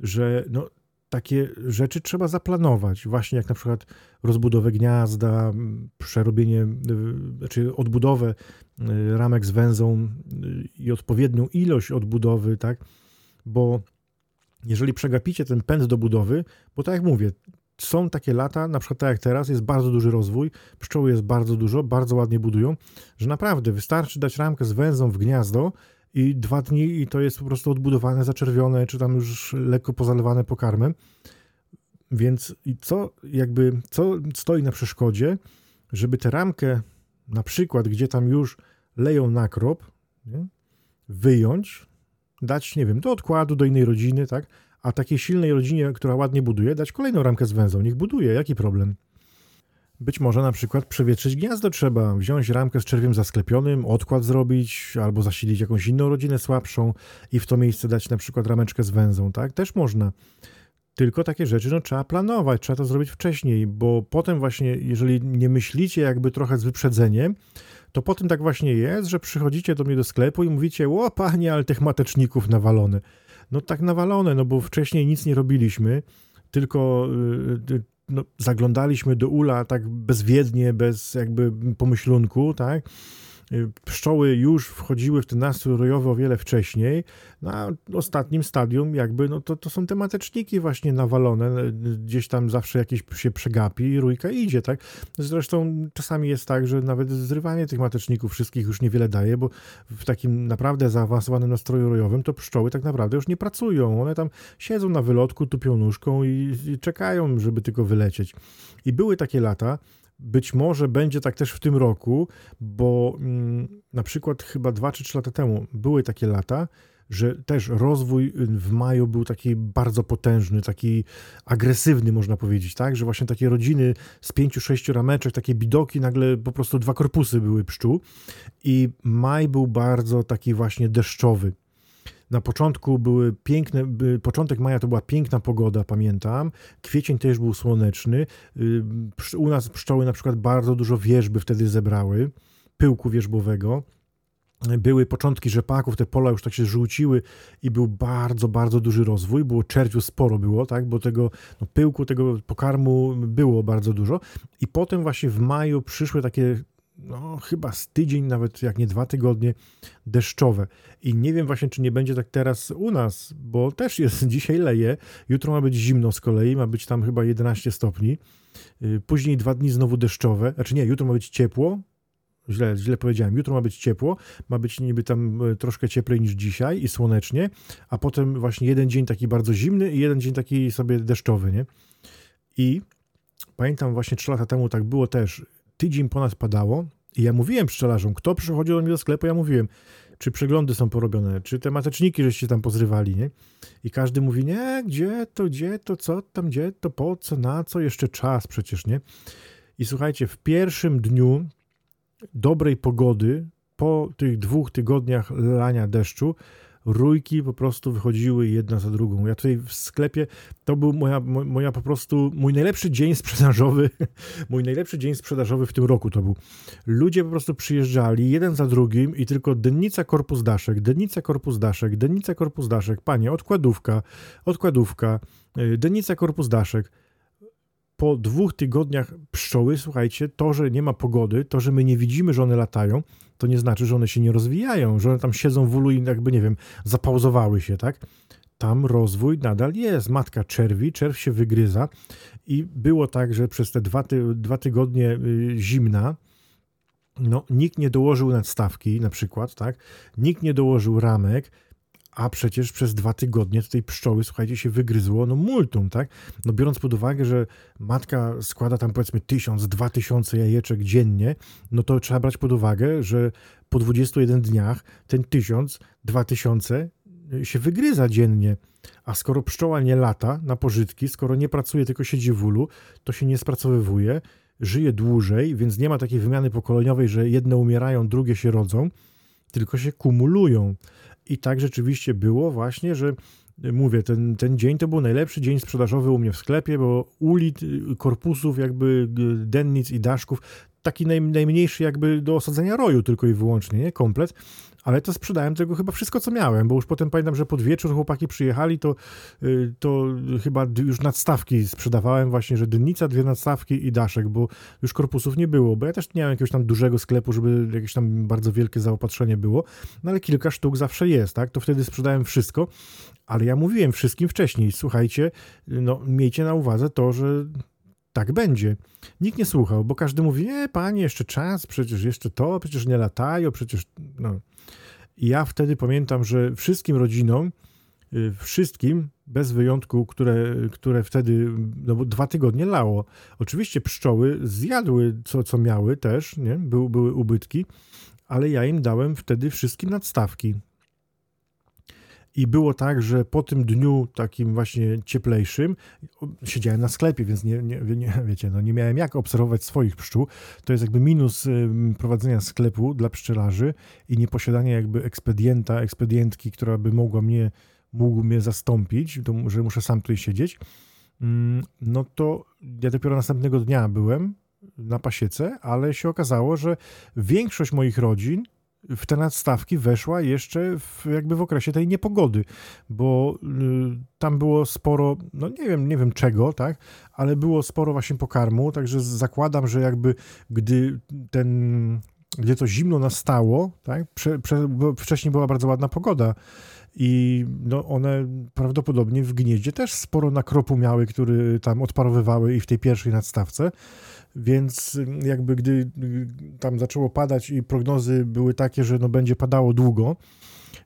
że no, takie rzeczy trzeba zaplanować, właśnie jak na przykład rozbudowę gniazda, przerobienie, y, znaczy odbudowę y, ramek z węzą y, i odpowiednią ilość odbudowy, tak, bo jeżeli przegapicie ten pęd do budowy, bo tak jak mówię, są takie lata, na przykład tak jak teraz, jest bardzo duży rozwój, pszczoły jest bardzo dużo, bardzo ładnie budują, że naprawdę wystarczy dać ramkę z węzą w gniazdo i dwa dni i to jest po prostu odbudowane, zaczerwione, czy tam już lekko pozalewane pokarmem. Więc co jakby, co stoi na przeszkodzie, żeby tę ramkę, na przykład, gdzie tam już leją nakrop, nie? wyjąć, dać, nie wiem, do odkładu, do innej rodziny, tak? A takiej silnej rodzinie, która ładnie buduje, dać kolejną ramkę z węzą. Niech buduje, jaki problem? Być może na przykład przewietrzyć gniazdo trzeba, wziąć ramkę z czerwiem zasklepionym, odkład zrobić, albo zasilić jakąś inną rodzinę słabszą i w to miejsce dać na przykład rameczkę z węzą, tak? Też można. Tylko takie rzeczy no, trzeba planować, trzeba to zrobić wcześniej, bo potem właśnie, jeżeli nie myślicie jakby trochę z wyprzedzeniem, to potem tak właśnie jest, że przychodzicie do mnie do sklepu i mówicie, o panie, ale tych mateczników nawalone no tak nawalone, no bo wcześniej nic nie robiliśmy, tylko y, y, no, zaglądaliśmy do ula tak bezwiednie, bez jakby pomyślunku, tak? Pszczoły już wchodziły w ten nastrój rojowy o wiele wcześniej. Na ostatnim stadium jakby, no to, to są te mateczniki właśnie nawalone, gdzieś tam zawsze jakieś się przegapi i rójka idzie, tak? Zresztą czasami jest tak, że nawet zrywanie tych mateczników wszystkich już niewiele daje, bo w takim naprawdę zaawansowanym nastroju rojowym to pszczoły tak naprawdę już nie pracują. One tam siedzą na wylotku, tupią nóżką i, i czekają, żeby tylko wylecieć. I były takie lata, być może będzie tak też w tym roku, bo mm, na przykład chyba dwa czy trzy lata temu były takie lata, że też rozwój w maju był taki bardzo potężny, taki agresywny, można powiedzieć, tak? Że właśnie takie rodziny z pięciu, sześciu rameczek, takie bidoki, nagle po prostu dwa korpusy były pszczół i maj był bardzo taki właśnie deszczowy. Na początku były piękne, początek maja to była piękna pogoda, pamiętam. Kwiecień też był słoneczny. Y, u nas pszczoły na przykład bardzo dużo wierzby wtedy zebrały, pyłku wierzbowego były początki rzepaków, te pola już tak się żółciły i był bardzo, bardzo duży rozwój. Było czerwiu sporo było, tak, bo tego no, pyłku, tego pokarmu było bardzo dużo. I potem właśnie w maju przyszły takie no chyba z tydzień, nawet jak nie dwa tygodnie deszczowe. I nie wiem właśnie, czy nie będzie tak teraz u nas, bo też jest, dzisiaj leje, jutro ma być zimno z kolei, ma być tam chyba 11 stopni, y, później dwa dni znowu deszczowe, znaczy nie, jutro ma być ciepło, źle, źle powiedziałem, jutro ma być ciepło, ma być niby tam e, troszkę cieplej niż dzisiaj i słonecznie, a potem właśnie jeden dzień taki bardzo zimny i jeden dzień taki sobie deszczowy, nie? I pamiętam właśnie trzy lata temu tak było też, tydzień ponad padało i ja mówiłem pszczelarzom, kto przychodził do mnie do sklepu, ja mówiłem, czy przeglądy są porobione, czy te mateczniki żeście tam pozrywali, nie? I każdy mówi, nie, gdzie to, gdzie to, co tam, gdzie to, po co, na co, jeszcze czas przecież, nie? I słuchajcie, w pierwszym dniu dobrej pogody, po tych dwóch tygodniach lania deszczu, rójki po prostu wychodziły jedna za drugą. Ja tutaj w sklepie, to był moja, moja po prostu, mój najlepszy dzień sprzedażowy, mój najlepszy dzień sprzedażowy w tym roku to był. Ludzie po prostu przyjeżdżali jeden za drugim i tylko dennica korpus daszek, dennica korpus daszek, dennica korpus daszek, panie, odkładówka, odkładówka, y, dennica korpus daszek po dwóch tygodniach pszczoły, słuchajcie, to, że nie ma pogody, to, że my nie widzimy, że one latają, to nie znaczy, że one się nie rozwijają, że one tam siedzą w ulu i jakby, nie wiem, zapauzowały się, tak? Tam rozwój nadal jest. Matka czerwi, czerw się wygryza i było tak, że przez te dwa, ty, dwa tygodnie y, zimna, no, nikt nie dołożył nadstawki na przykład, tak? Nikt nie dołożył ramek, a przecież przez dwa tygodnie tej pszczoły, słuchajcie, się wygryzło no multum, tak? No biorąc pod uwagę, że matka składa tam powiedzmy tysiąc, dwa tysiące jajeczek dziennie, no to trzeba brać pod uwagę, że po 21 dniach ten tysiąc, dwa tysiące się wygryza dziennie. A skoro pszczoła nie lata na pożytki, skoro nie pracuje, tylko siedzi w ulu, to się nie spracowywuje, żyje dłużej, więc nie ma takiej wymiany pokoleniowej, że jedne umierają, drugie się rodzą, tylko się kumulują. I tak rzeczywiście było właśnie, że y, mówię, ten, ten dzień to był najlepszy dzień sprzedażowy u mnie w sklepie, bo ulit, y, korpusów, jakby y, dennic i daszków, taki naj, najmniejszy jakby do osadzenia roju tylko i wyłącznie, nie? Komplet ale to sprzedałem tego chyba wszystko, co miałem, bo już potem pamiętam, że pod wieczór chłopaki przyjechali, to, y, to chyba już nadstawki sprzedawałem właśnie, że dynnica, dwie nadstawki i daszek, bo już korpusów nie było, bo ja też nie miałem jakiegoś tam dużego sklepu, żeby jakieś tam bardzo wielkie zaopatrzenie było, no ale kilka sztuk zawsze jest, tak, to wtedy sprzedałem wszystko, ale ja mówiłem wszystkim wcześniej, słuchajcie, no miejcie na uwadze to, że tak będzie. Nikt nie słuchał, bo każdy mówi, nie, panie, jeszcze czas, przecież jeszcze to, przecież nie latają, przecież, no. I ja wtedy pamiętam, że wszystkim rodzinom, y, wszystkim, bez wyjątku, które, które wtedy, no bo dwa tygodnie lało. Oczywiście pszczoły zjadły co, co miały też, nie? Był, były ubytki, ale ja im dałem wtedy wszystkim nadstawki. I było tak, że po tym dniu takim właśnie cieplejszym siedziałem na sklepie, więc nie, nie, nie, wiecie, no nie miałem jak obserwować swoich pszczół. To jest jakby minus prowadzenia sklepu dla pszczelarzy i nieposiadania jakby ekspedienta, ekspedientki, która by mogła mnie, mógł mnie zastąpić, to, że muszę sam tutaj siedzieć. Mm, no to ja dopiero następnego dnia byłem na pasiece, ale się okazało, że większość moich rodzin w te nadstawki weszła jeszcze w, jakby w okresie tej niepogody, bo y, tam było sporo, no nie wiem, nie wiem czego, tak, ale było sporo właśnie pokarmu, także zakładam, że jakby gdy ten, gdzie to zimno nastało, tak, prze, prze, wcześniej była bardzo ładna pogoda i no one prawdopodobnie w gnieździe też sporo nakropu miały, który tam odparowywały i w tej pierwszej nadstawce, więc jakby gdy tam zaczęło padać i prognozy były takie, że no będzie padało długo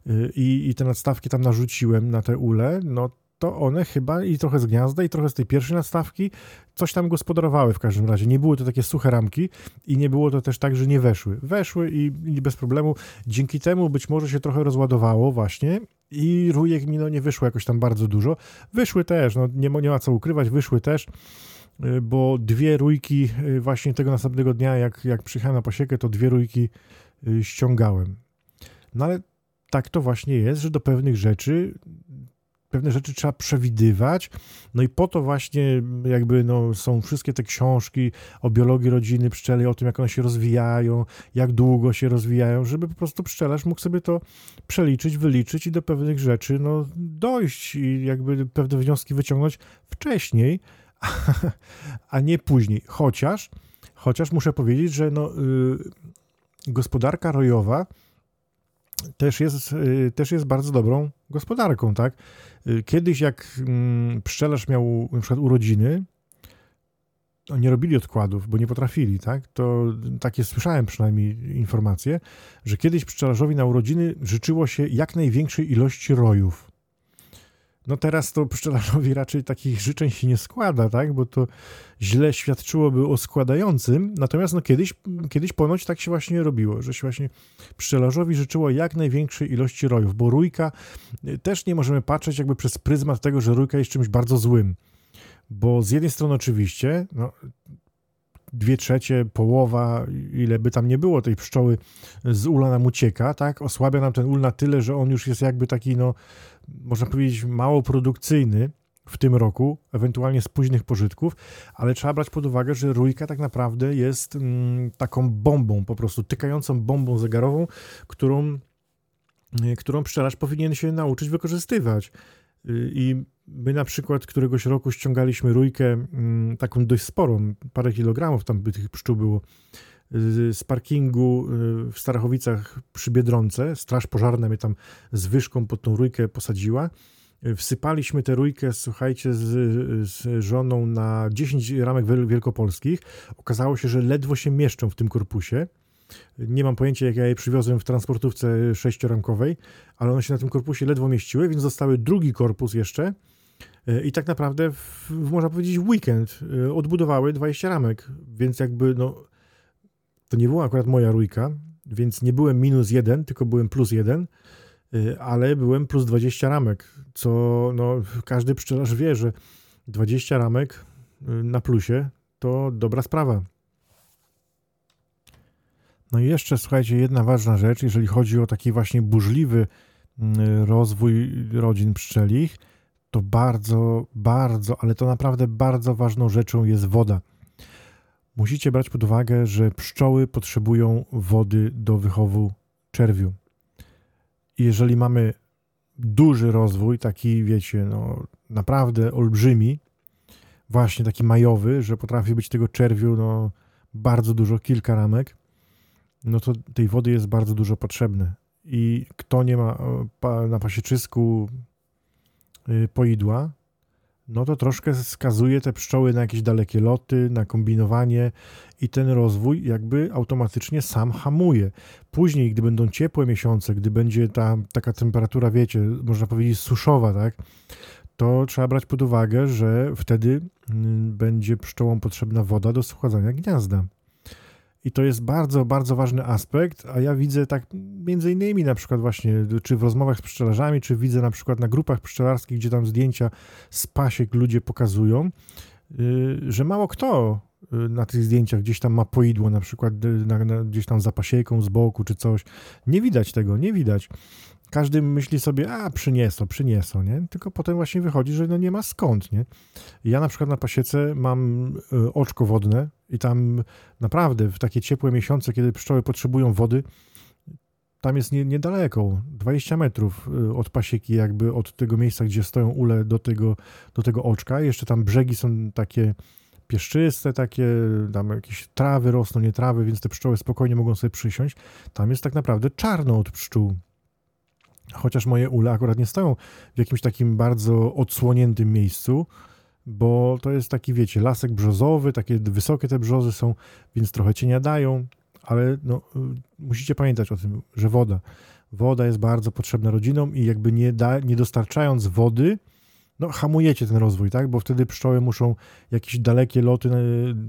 y, i, i te nadstawki tam narzuciłem na te ule, no to one chyba i trochę z gniazda, i trochę z tej pierwszej nadstawki coś tam gospodarowały w każdym razie. Nie były to takie suche ramki i nie było to też tak, że nie weszły. Weszły i, i bez problemu. Dzięki temu być może się trochę rozładowało właśnie i rujek mi no nie wyszło jakoś tam bardzo dużo. Wyszły też, no nie, nie ma co ukrywać, wyszły też. Y, bo dwie rójki y, właśnie tego następnego dnia, jak, jak przyjechałem na posiekę, to dwie rójki y, ściągałem. No ale tak to właśnie jest, że do pewnych rzeczy pewne rzeczy trzeba przewidywać. No i po to właśnie jakby no, są wszystkie te książki o biologii rodziny pszczeli, o tym, jak one się rozwijają, jak długo się rozwijają, żeby po prostu pszczelarz mógł sobie to przeliczyć, wyliczyć i do pewnych rzeczy no, dojść i jakby pewne wnioski wyciągnąć wcześniej, a nie później. Chociaż, chociaż muszę powiedzieć, że no, y, gospodarka rojowa też jest, y, też jest bardzo dobrą gospodarką, tak? Y, kiedyś jak mm, pszczelarz miał na przykład urodziny, nie robili odkładów, bo nie potrafili, tak? To takie słyszałem przynajmniej informacje, że kiedyś pszczelarzowi na urodziny życzyło się jak największej ilości rojów. No teraz to pszczelarzowi raczej takich życzeń się nie składa, tak? Bo to źle świadczyłoby o składającym. Natomiast no kiedyś, kiedyś ponoć tak się właśnie robiło, że się właśnie pszczelarzowi życzyło jak największej ilości rojów, bo rójka y, też nie możemy patrzeć jakby przez pryzmat tego, że rójka jest czymś bardzo złym. Bo z jednej strony oczywiście, no, dwie trzecie, połowa, ile by tam nie było tej pszczoły z ula nam ucieka, tak? Osłabia nam ten ul na tyle, że on już jest jakby taki, no, można powiedzieć, mało produkcyjny w tym roku, ewentualnie z późnych pożytków, ale trzeba brać pod uwagę, że rójka tak naprawdę jest mm, taką bombą, po prostu tykającą bombą zegarową, którą, y, którą pszczelarz powinien się nauczyć wykorzystywać. Y, I my na przykład któregoś roku ściągaliśmy rójkę mm, taką dość sporą, parę kilogramów tam by tych pszczół było, z parkingu y, w Starachowicach przy Biedronce. Straż pożarna mnie tam z wyżką pod tą rójkę posadziła. Y, wsypaliśmy tę rójkę, słuchajcie, z, z żoną na 10 ramek wielkopolskich. Okazało się, że ledwo się mieszczą w tym korpusie. Nie mam pojęcia, jak ja je przywiozłem w transportówce sześcioramkowej, ale one się na tym korpusie ledwo mieściły, więc zostały drugi korpus jeszcze. Y, I tak naprawdę, w, można powiedzieć, weekend odbudowały 20 ramek, więc jakby no, to nie była akurat moja rójka, więc nie byłem minus jeden, tylko byłem plus jeden, y, ale byłem plus 20 ramek, co no, każdy pszczelarz wie, że 20 ramek y, na plusie to dobra sprawa. No i jeszcze, słuchajcie, jedna ważna rzecz, jeżeli chodzi o taki właśnie burzliwy y, rozwój rodzin pszczelich, to bardzo, bardzo, ale to naprawdę bardzo ważną rzeczą jest woda. Musicie brać pod uwagę, że pszczoły potrzebują wody do wychowu czerwiu. Jeżeli mamy duży rozwój, taki wiecie, no naprawdę olbrzymi, właśnie taki majowy, że potrafi być tego czerwiu no, bardzo dużo, kilka ramek, no to tej wody jest bardzo dużo potrzebne. I kto nie ma na pasieczysku y, poidła, no to troszkę skazuje te pszczoły na jakieś dalekie loty, na kombinowanie i ten rozwój jakby automatycznie sam hamuje. Później, gdy będą ciepłe miesiące, gdy będzie ta taka temperatura, wiecie, można powiedzieć suszowa, tak, to trzeba brać pod uwagę, że wtedy mm, będzie pszczołom potrzebna woda do schładzania gniazda. I to jest bardzo, bardzo ważny aspekt, a ja widzę tak między innymi na przykład właśnie, czy w rozmowach z pszczelarzami, czy widzę na przykład na grupach pszczelarskich, gdzie tam zdjęcia z pasiek ludzie pokazują, y, że mało kto y, na tych zdjęciach gdzieś tam ma poidło, na przykład y, na, na, gdzieś tam za pasieką z boku czy coś. Nie widać tego, nie widać każdy myśli sobie, a przyniesą, przyniesą, nie? Tylko potem właśnie wychodzi, że no nie ma skąd, nie? Ja na przykład na pasiece mam y, oczko wodne i tam naprawdę w takie ciepłe miesiące, kiedy pszczoły potrzebują wody, tam jest nie, niedaleko, 20 metrów y, od pasieki, jakby od tego miejsca, gdzie stoją ule do tego, do tego oczka. Jeszcze tam brzegi są takie pieszczyste, takie, tam jakieś trawy rosną, nie trawy, więc te pszczoły spokojnie mogą sobie przysiąść. Tam jest tak naprawdę czarno od pszczół. Chociaż moje ule akurat nie stoją w jakimś takim bardzo odsłoniętym miejscu, bo to jest taki, wiecie, lasek brzozowy, takie wysokie te brzozy są, więc trochę cienia dają, ale no, musicie pamiętać o tym, że woda. Woda jest bardzo potrzebna rodzinom i jakby nie, da, nie dostarczając wody, no hamujecie ten rozwój, tak? Bo wtedy pszczoły muszą jakieś dalekie loty e,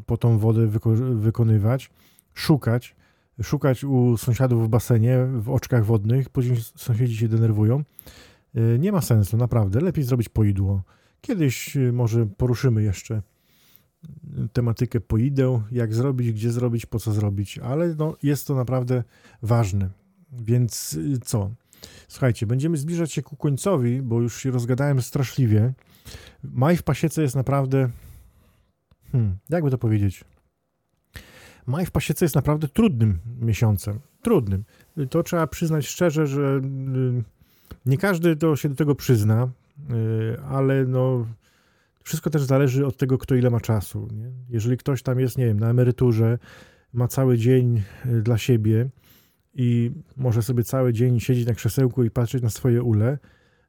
po tą wodę wyko wykonywać, szukać, szukać u sąsiadów w basenie, w oczkach wodnych, później sąsiedzi się denerwują. E, nie ma sensu, naprawdę. Lepiej zrobić poidło. Kiedyś e, może poruszymy jeszcze tematykę poideł, jak zrobić, gdzie zrobić, po co zrobić, ale no, jest to naprawdę ważne. Więc co? Słuchajcie, będziemy zbliżać się ku końcowi, bo już się rozgadałem straszliwie. Maj w pasiece jest naprawdę. Hmm, jakby to powiedzieć? Maj w pasiece jest naprawdę trudnym miesiącem. Trudnym. To trzeba przyznać szczerze, że y, nie każdy to się do tego przyzna, y, ale no, wszystko też zależy od tego, kto ile ma czasu. Nie? Jeżeli ktoś tam jest, nie wiem, na emeryturze, ma cały dzień y, dla siebie i może sobie cały dzień siedzieć na krzesełku i patrzeć na swoje ule,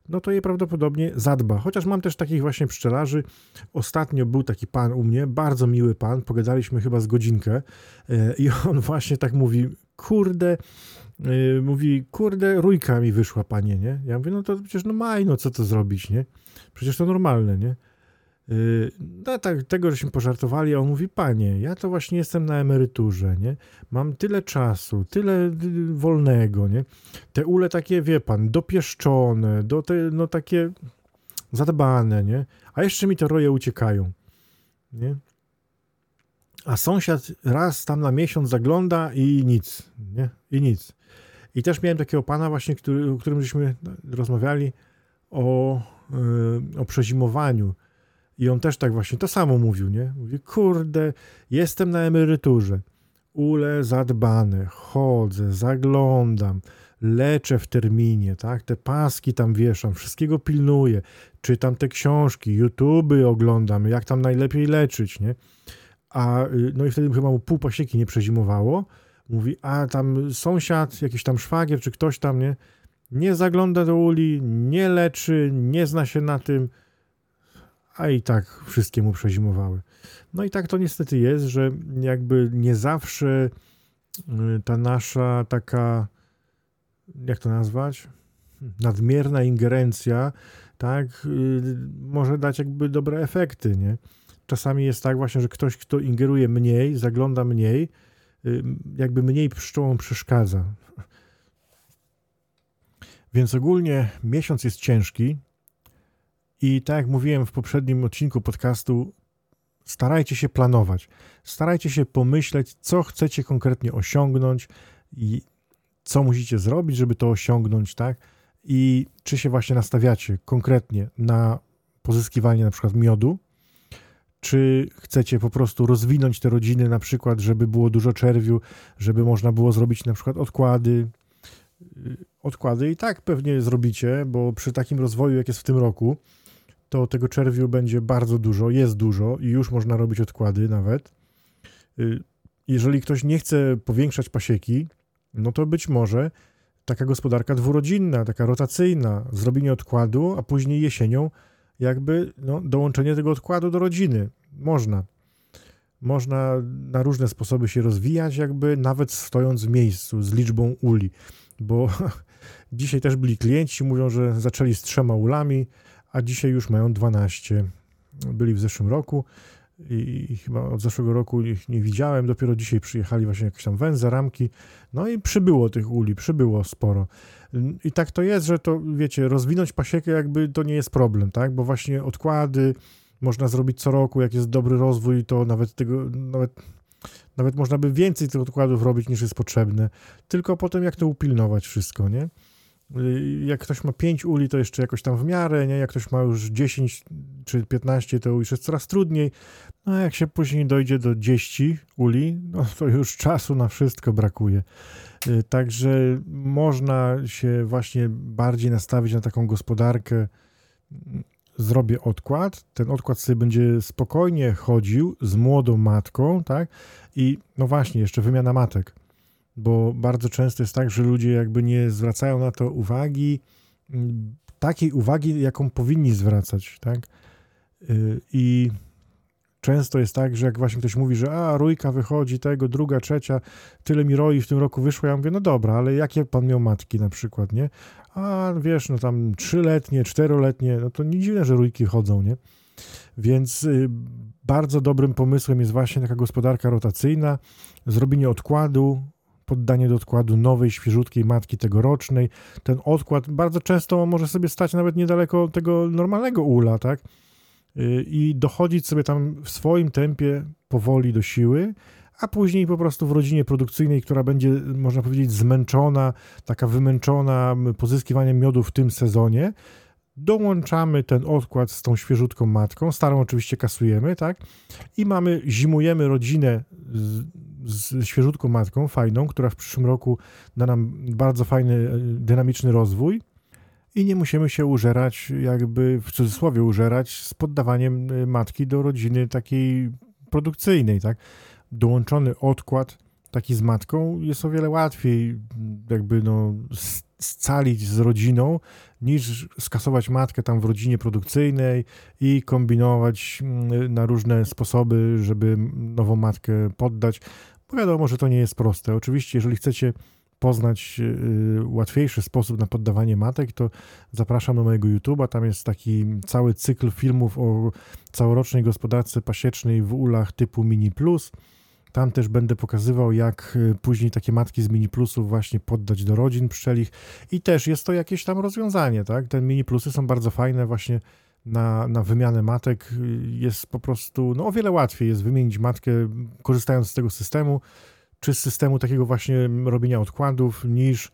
no to je prawdopodobnie zadba. Chociaż mam też takich właśnie pszczelarzy. Ostatnio był taki pan u mnie, bardzo miły pan, pogadaliśmy chyba z godzinkę y, i on właśnie tak mówi, kurde, yy, mówi, kurde, rójka mi wyszła, panie, nie? Ja mówię, no to przecież no maj, no co to zrobić, nie? Przecież to normalne, nie? Yy, no tak, tego, żeśmy pożartowali, a on mówi, panie, ja to właśnie jestem na emeryturze, nie? Mam tyle czasu, tyle y, wolnego, nie? Te ule takie, wie pan, dopieszczone, do te, no takie zadbane, nie? A jeszcze mi te roje uciekają, nie? A sąsiad raz tam na miesiąc zagląda i nic, nie? I nic. I też miałem takiego pana właśnie, który, o którym żeśmy rozmawiali o, yy, o przezimowaniu. I on też tak właśnie to samo mówił, nie? Mówi, kurde, jestem na emeryturze. Ule zadbane, chodzę, zaglądam, leczę w terminie, tak? Te paski tam wieszam, wszystkiego pilnuję, czytam te książki, YouTube oglądam, jak tam najlepiej leczyć, nie? A, y, no i wtedy chyba mu pół pasieki nie przezimowało. Mówi, a tam sąsiad, jakiś tam szwagier, czy ktoś tam, nie? Nie zagląda do uli, nie leczy, nie zna się na tym, a i tak wszystkie mu przezimowały. No i tak to niestety jest, że jakby nie zawsze y, ta nasza taka, jak to nazwać, nadmierna ingerencja, tak, y, może dać jakby dobre efekty, nie? czasami jest tak właśnie, że ktoś, kto ingeruje mniej, zagląda mniej, y, jakby mniej pszczołom przeszkadza. Więc ogólnie miesiąc jest ciężki i tak jak mówiłem w poprzednim odcinku podcastu, starajcie się planować. Starajcie się pomyśleć, co chcecie konkretnie osiągnąć i co musicie zrobić, żeby to osiągnąć, tak? I czy się właśnie nastawiacie konkretnie na pozyskiwanie na przykład miodu, czy chcecie po prostu rozwinąć te rodziny, na przykład, żeby było dużo czerwiu, żeby można było zrobić na przykład odkłady. Y, odkłady i tak pewnie zrobicie, bo przy takim rozwoju, jak jest w tym roku, to tego czerwiu będzie bardzo dużo, jest dużo i już można robić odkłady nawet. Y, jeżeli ktoś nie chce powiększać pasieki, no to być może taka gospodarka dwurodzinna, taka rotacyjna, zrobienie odkładu, a później jesienią jakby no, dołączenie tego odkładu do rodziny. Można. Można na różne sposoby się rozwijać, jakby nawet stojąc w miejscu z liczbą uli, bo dzisiaj też byli klienci, mówią, że zaczęli z trzema ulami, a dzisiaj już mają 12. Byli w zeszłym roku i chyba od zeszłego roku ich nie widziałem, dopiero dzisiaj przyjechali właśnie jakieś tam węze, ramki, no i przybyło tych uli, przybyło sporo. I tak to jest, że to, wiecie, rozwinąć pasiekę jakby to nie jest problem, tak, bo właśnie odkłady można zrobić co roku, jak jest dobry rozwój, to nawet tego, nawet, nawet można by więcej tych odkładów robić niż jest potrzebne, tylko potem jak to upilnować wszystko, nie? Y, jak ktoś ma 5 uli, to jeszcze jakoś tam w miarę, nie? Jak ktoś ma już 10 czy 15, to już jest coraz trudniej. No a jak się później dojdzie do 10 uli, no to już czasu na wszystko brakuje. Y, także można się właśnie bardziej nastawić na taką gospodarkę. Zrobię odkład, ten odkład sobie będzie spokojnie chodził z młodą matką, tak? I no właśnie, jeszcze wymiana matek bo bardzo często jest tak, że ludzie jakby nie zwracają na to uwagi, takiej uwagi, jaką powinni zwracać, tak? Y, I często jest tak, że jak właśnie ktoś mówi, że a, rójka wychodzi, tego, druga, trzecia, tyle mi roi w tym roku wyszło, ja mówię, no dobra, ale jakie pan miał matki na przykład, nie? A, wiesz, no tam trzyletnie, czteroletnie, no to nie dziwne, że rójki chodzą, nie? Więc y, bardzo dobrym pomysłem jest właśnie taka gospodarka rotacyjna, zrobienie odkładu, poddanie do odkładu nowej, świeżutkiej matki tegorocznej. Ten odkład bardzo często może sobie stać nawet niedaleko tego normalnego ula, tak? Y, I dochodzić sobie tam w swoim tempie powoli do siły, a później po prostu w rodzinie produkcyjnej, która będzie, można powiedzieć, zmęczona, taka wymęczona pozyskiwaniem miodu w tym sezonie, dołączamy ten odkład z tą świeżutką matką, starą oczywiście kasujemy, tak? I mamy, zimujemy rodzinę z, świeżutką matką, fajną, która w przyszłym roku da nam bardzo fajny, e, dynamiczny rozwój i nie musimy się użerać, jakby w cudzysłowie użerać z poddawaniem e, matki do rodziny takiej produkcyjnej, tak? Dołączony odkład taki z matką jest o wiele łatwiej jakby no scalić z rodziną, niż skasować matkę tam w rodzinie produkcyjnej i kombinować na różne sposoby, żeby nową matkę poddać. Bo wiadomo, że to nie jest proste. Oczywiście, jeżeli chcecie poznać y, łatwiejszy sposób na poddawanie matek, to zapraszam do mojego YouTube'a. Tam jest taki cały cykl filmów o całorocznej gospodarce pasiecznej w ulach typu Mini Plus. Tam też będę pokazywał, jak y, później takie matki z mini plusów właśnie poddać do rodzin pszczelich i też jest to jakieś tam rozwiązanie, tak? Te mini plusy są bardzo fajne właśnie na, na wymianę matek. Jest po prostu, no o wiele łatwiej jest wymienić matkę korzystając z tego systemu, czy z systemu takiego właśnie robienia odkładów, niż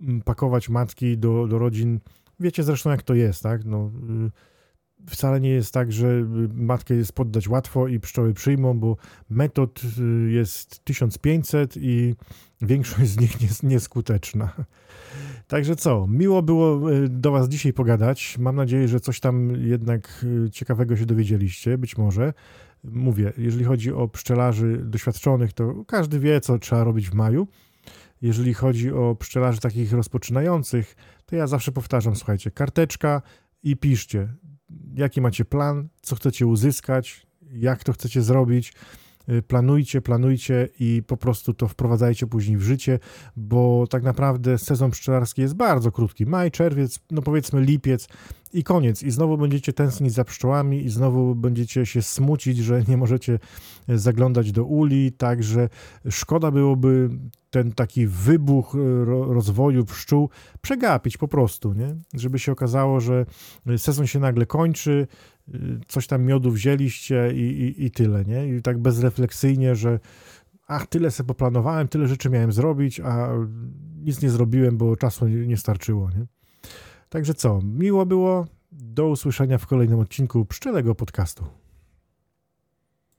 mm, pakować matki do, do rodzin. Wiecie zresztą jak to jest, tak? No, y, wcale nie jest tak, że matkę jest poddać łatwo i pszczoły przyjmą, bo metod y, jest 1500 i większość z nich jest nieskuteczna. Także co, miło było y, do Was dzisiaj pogadać. Mam nadzieję, że coś tam jednak y, ciekawego się dowiedzieliście, być może. Mówię, jeżeli chodzi o pszczelarzy doświadczonych, to każdy wie, co trzeba robić w maju. Jeżeli chodzi o pszczelarzy takich rozpoczynających, to ja zawsze powtarzam, słuchajcie, karteczka i piszcie jaki macie plan, co chcecie uzyskać, jak to chcecie zrobić. Y, planujcie, planujcie i po prostu to wprowadzajcie później w życie, bo tak naprawdę sezon pszczelarski jest bardzo krótki. Maj, czerwiec, no powiedzmy lipiec i koniec. I znowu będziecie tęsknić za pszczołami i znowu będziecie się smucić, że nie możecie zaglądać do uli, także szkoda byłoby ten taki wybuch e, rozwoju pszczół przegapić po prostu, nie? Żeby się okazało, że sezon się nagle kończy, e, coś tam miodu wzięliście i, i, i tyle, nie? I tak bezrefleksyjnie, że ach, tyle sobie poplanowałem, tyle rzeczy miałem zrobić, a nic nie zrobiłem, bo czasu nie starczyło, nie? Także co, miło było. Do usłyszenia w kolejnym odcinku Pszczelego Podcastu.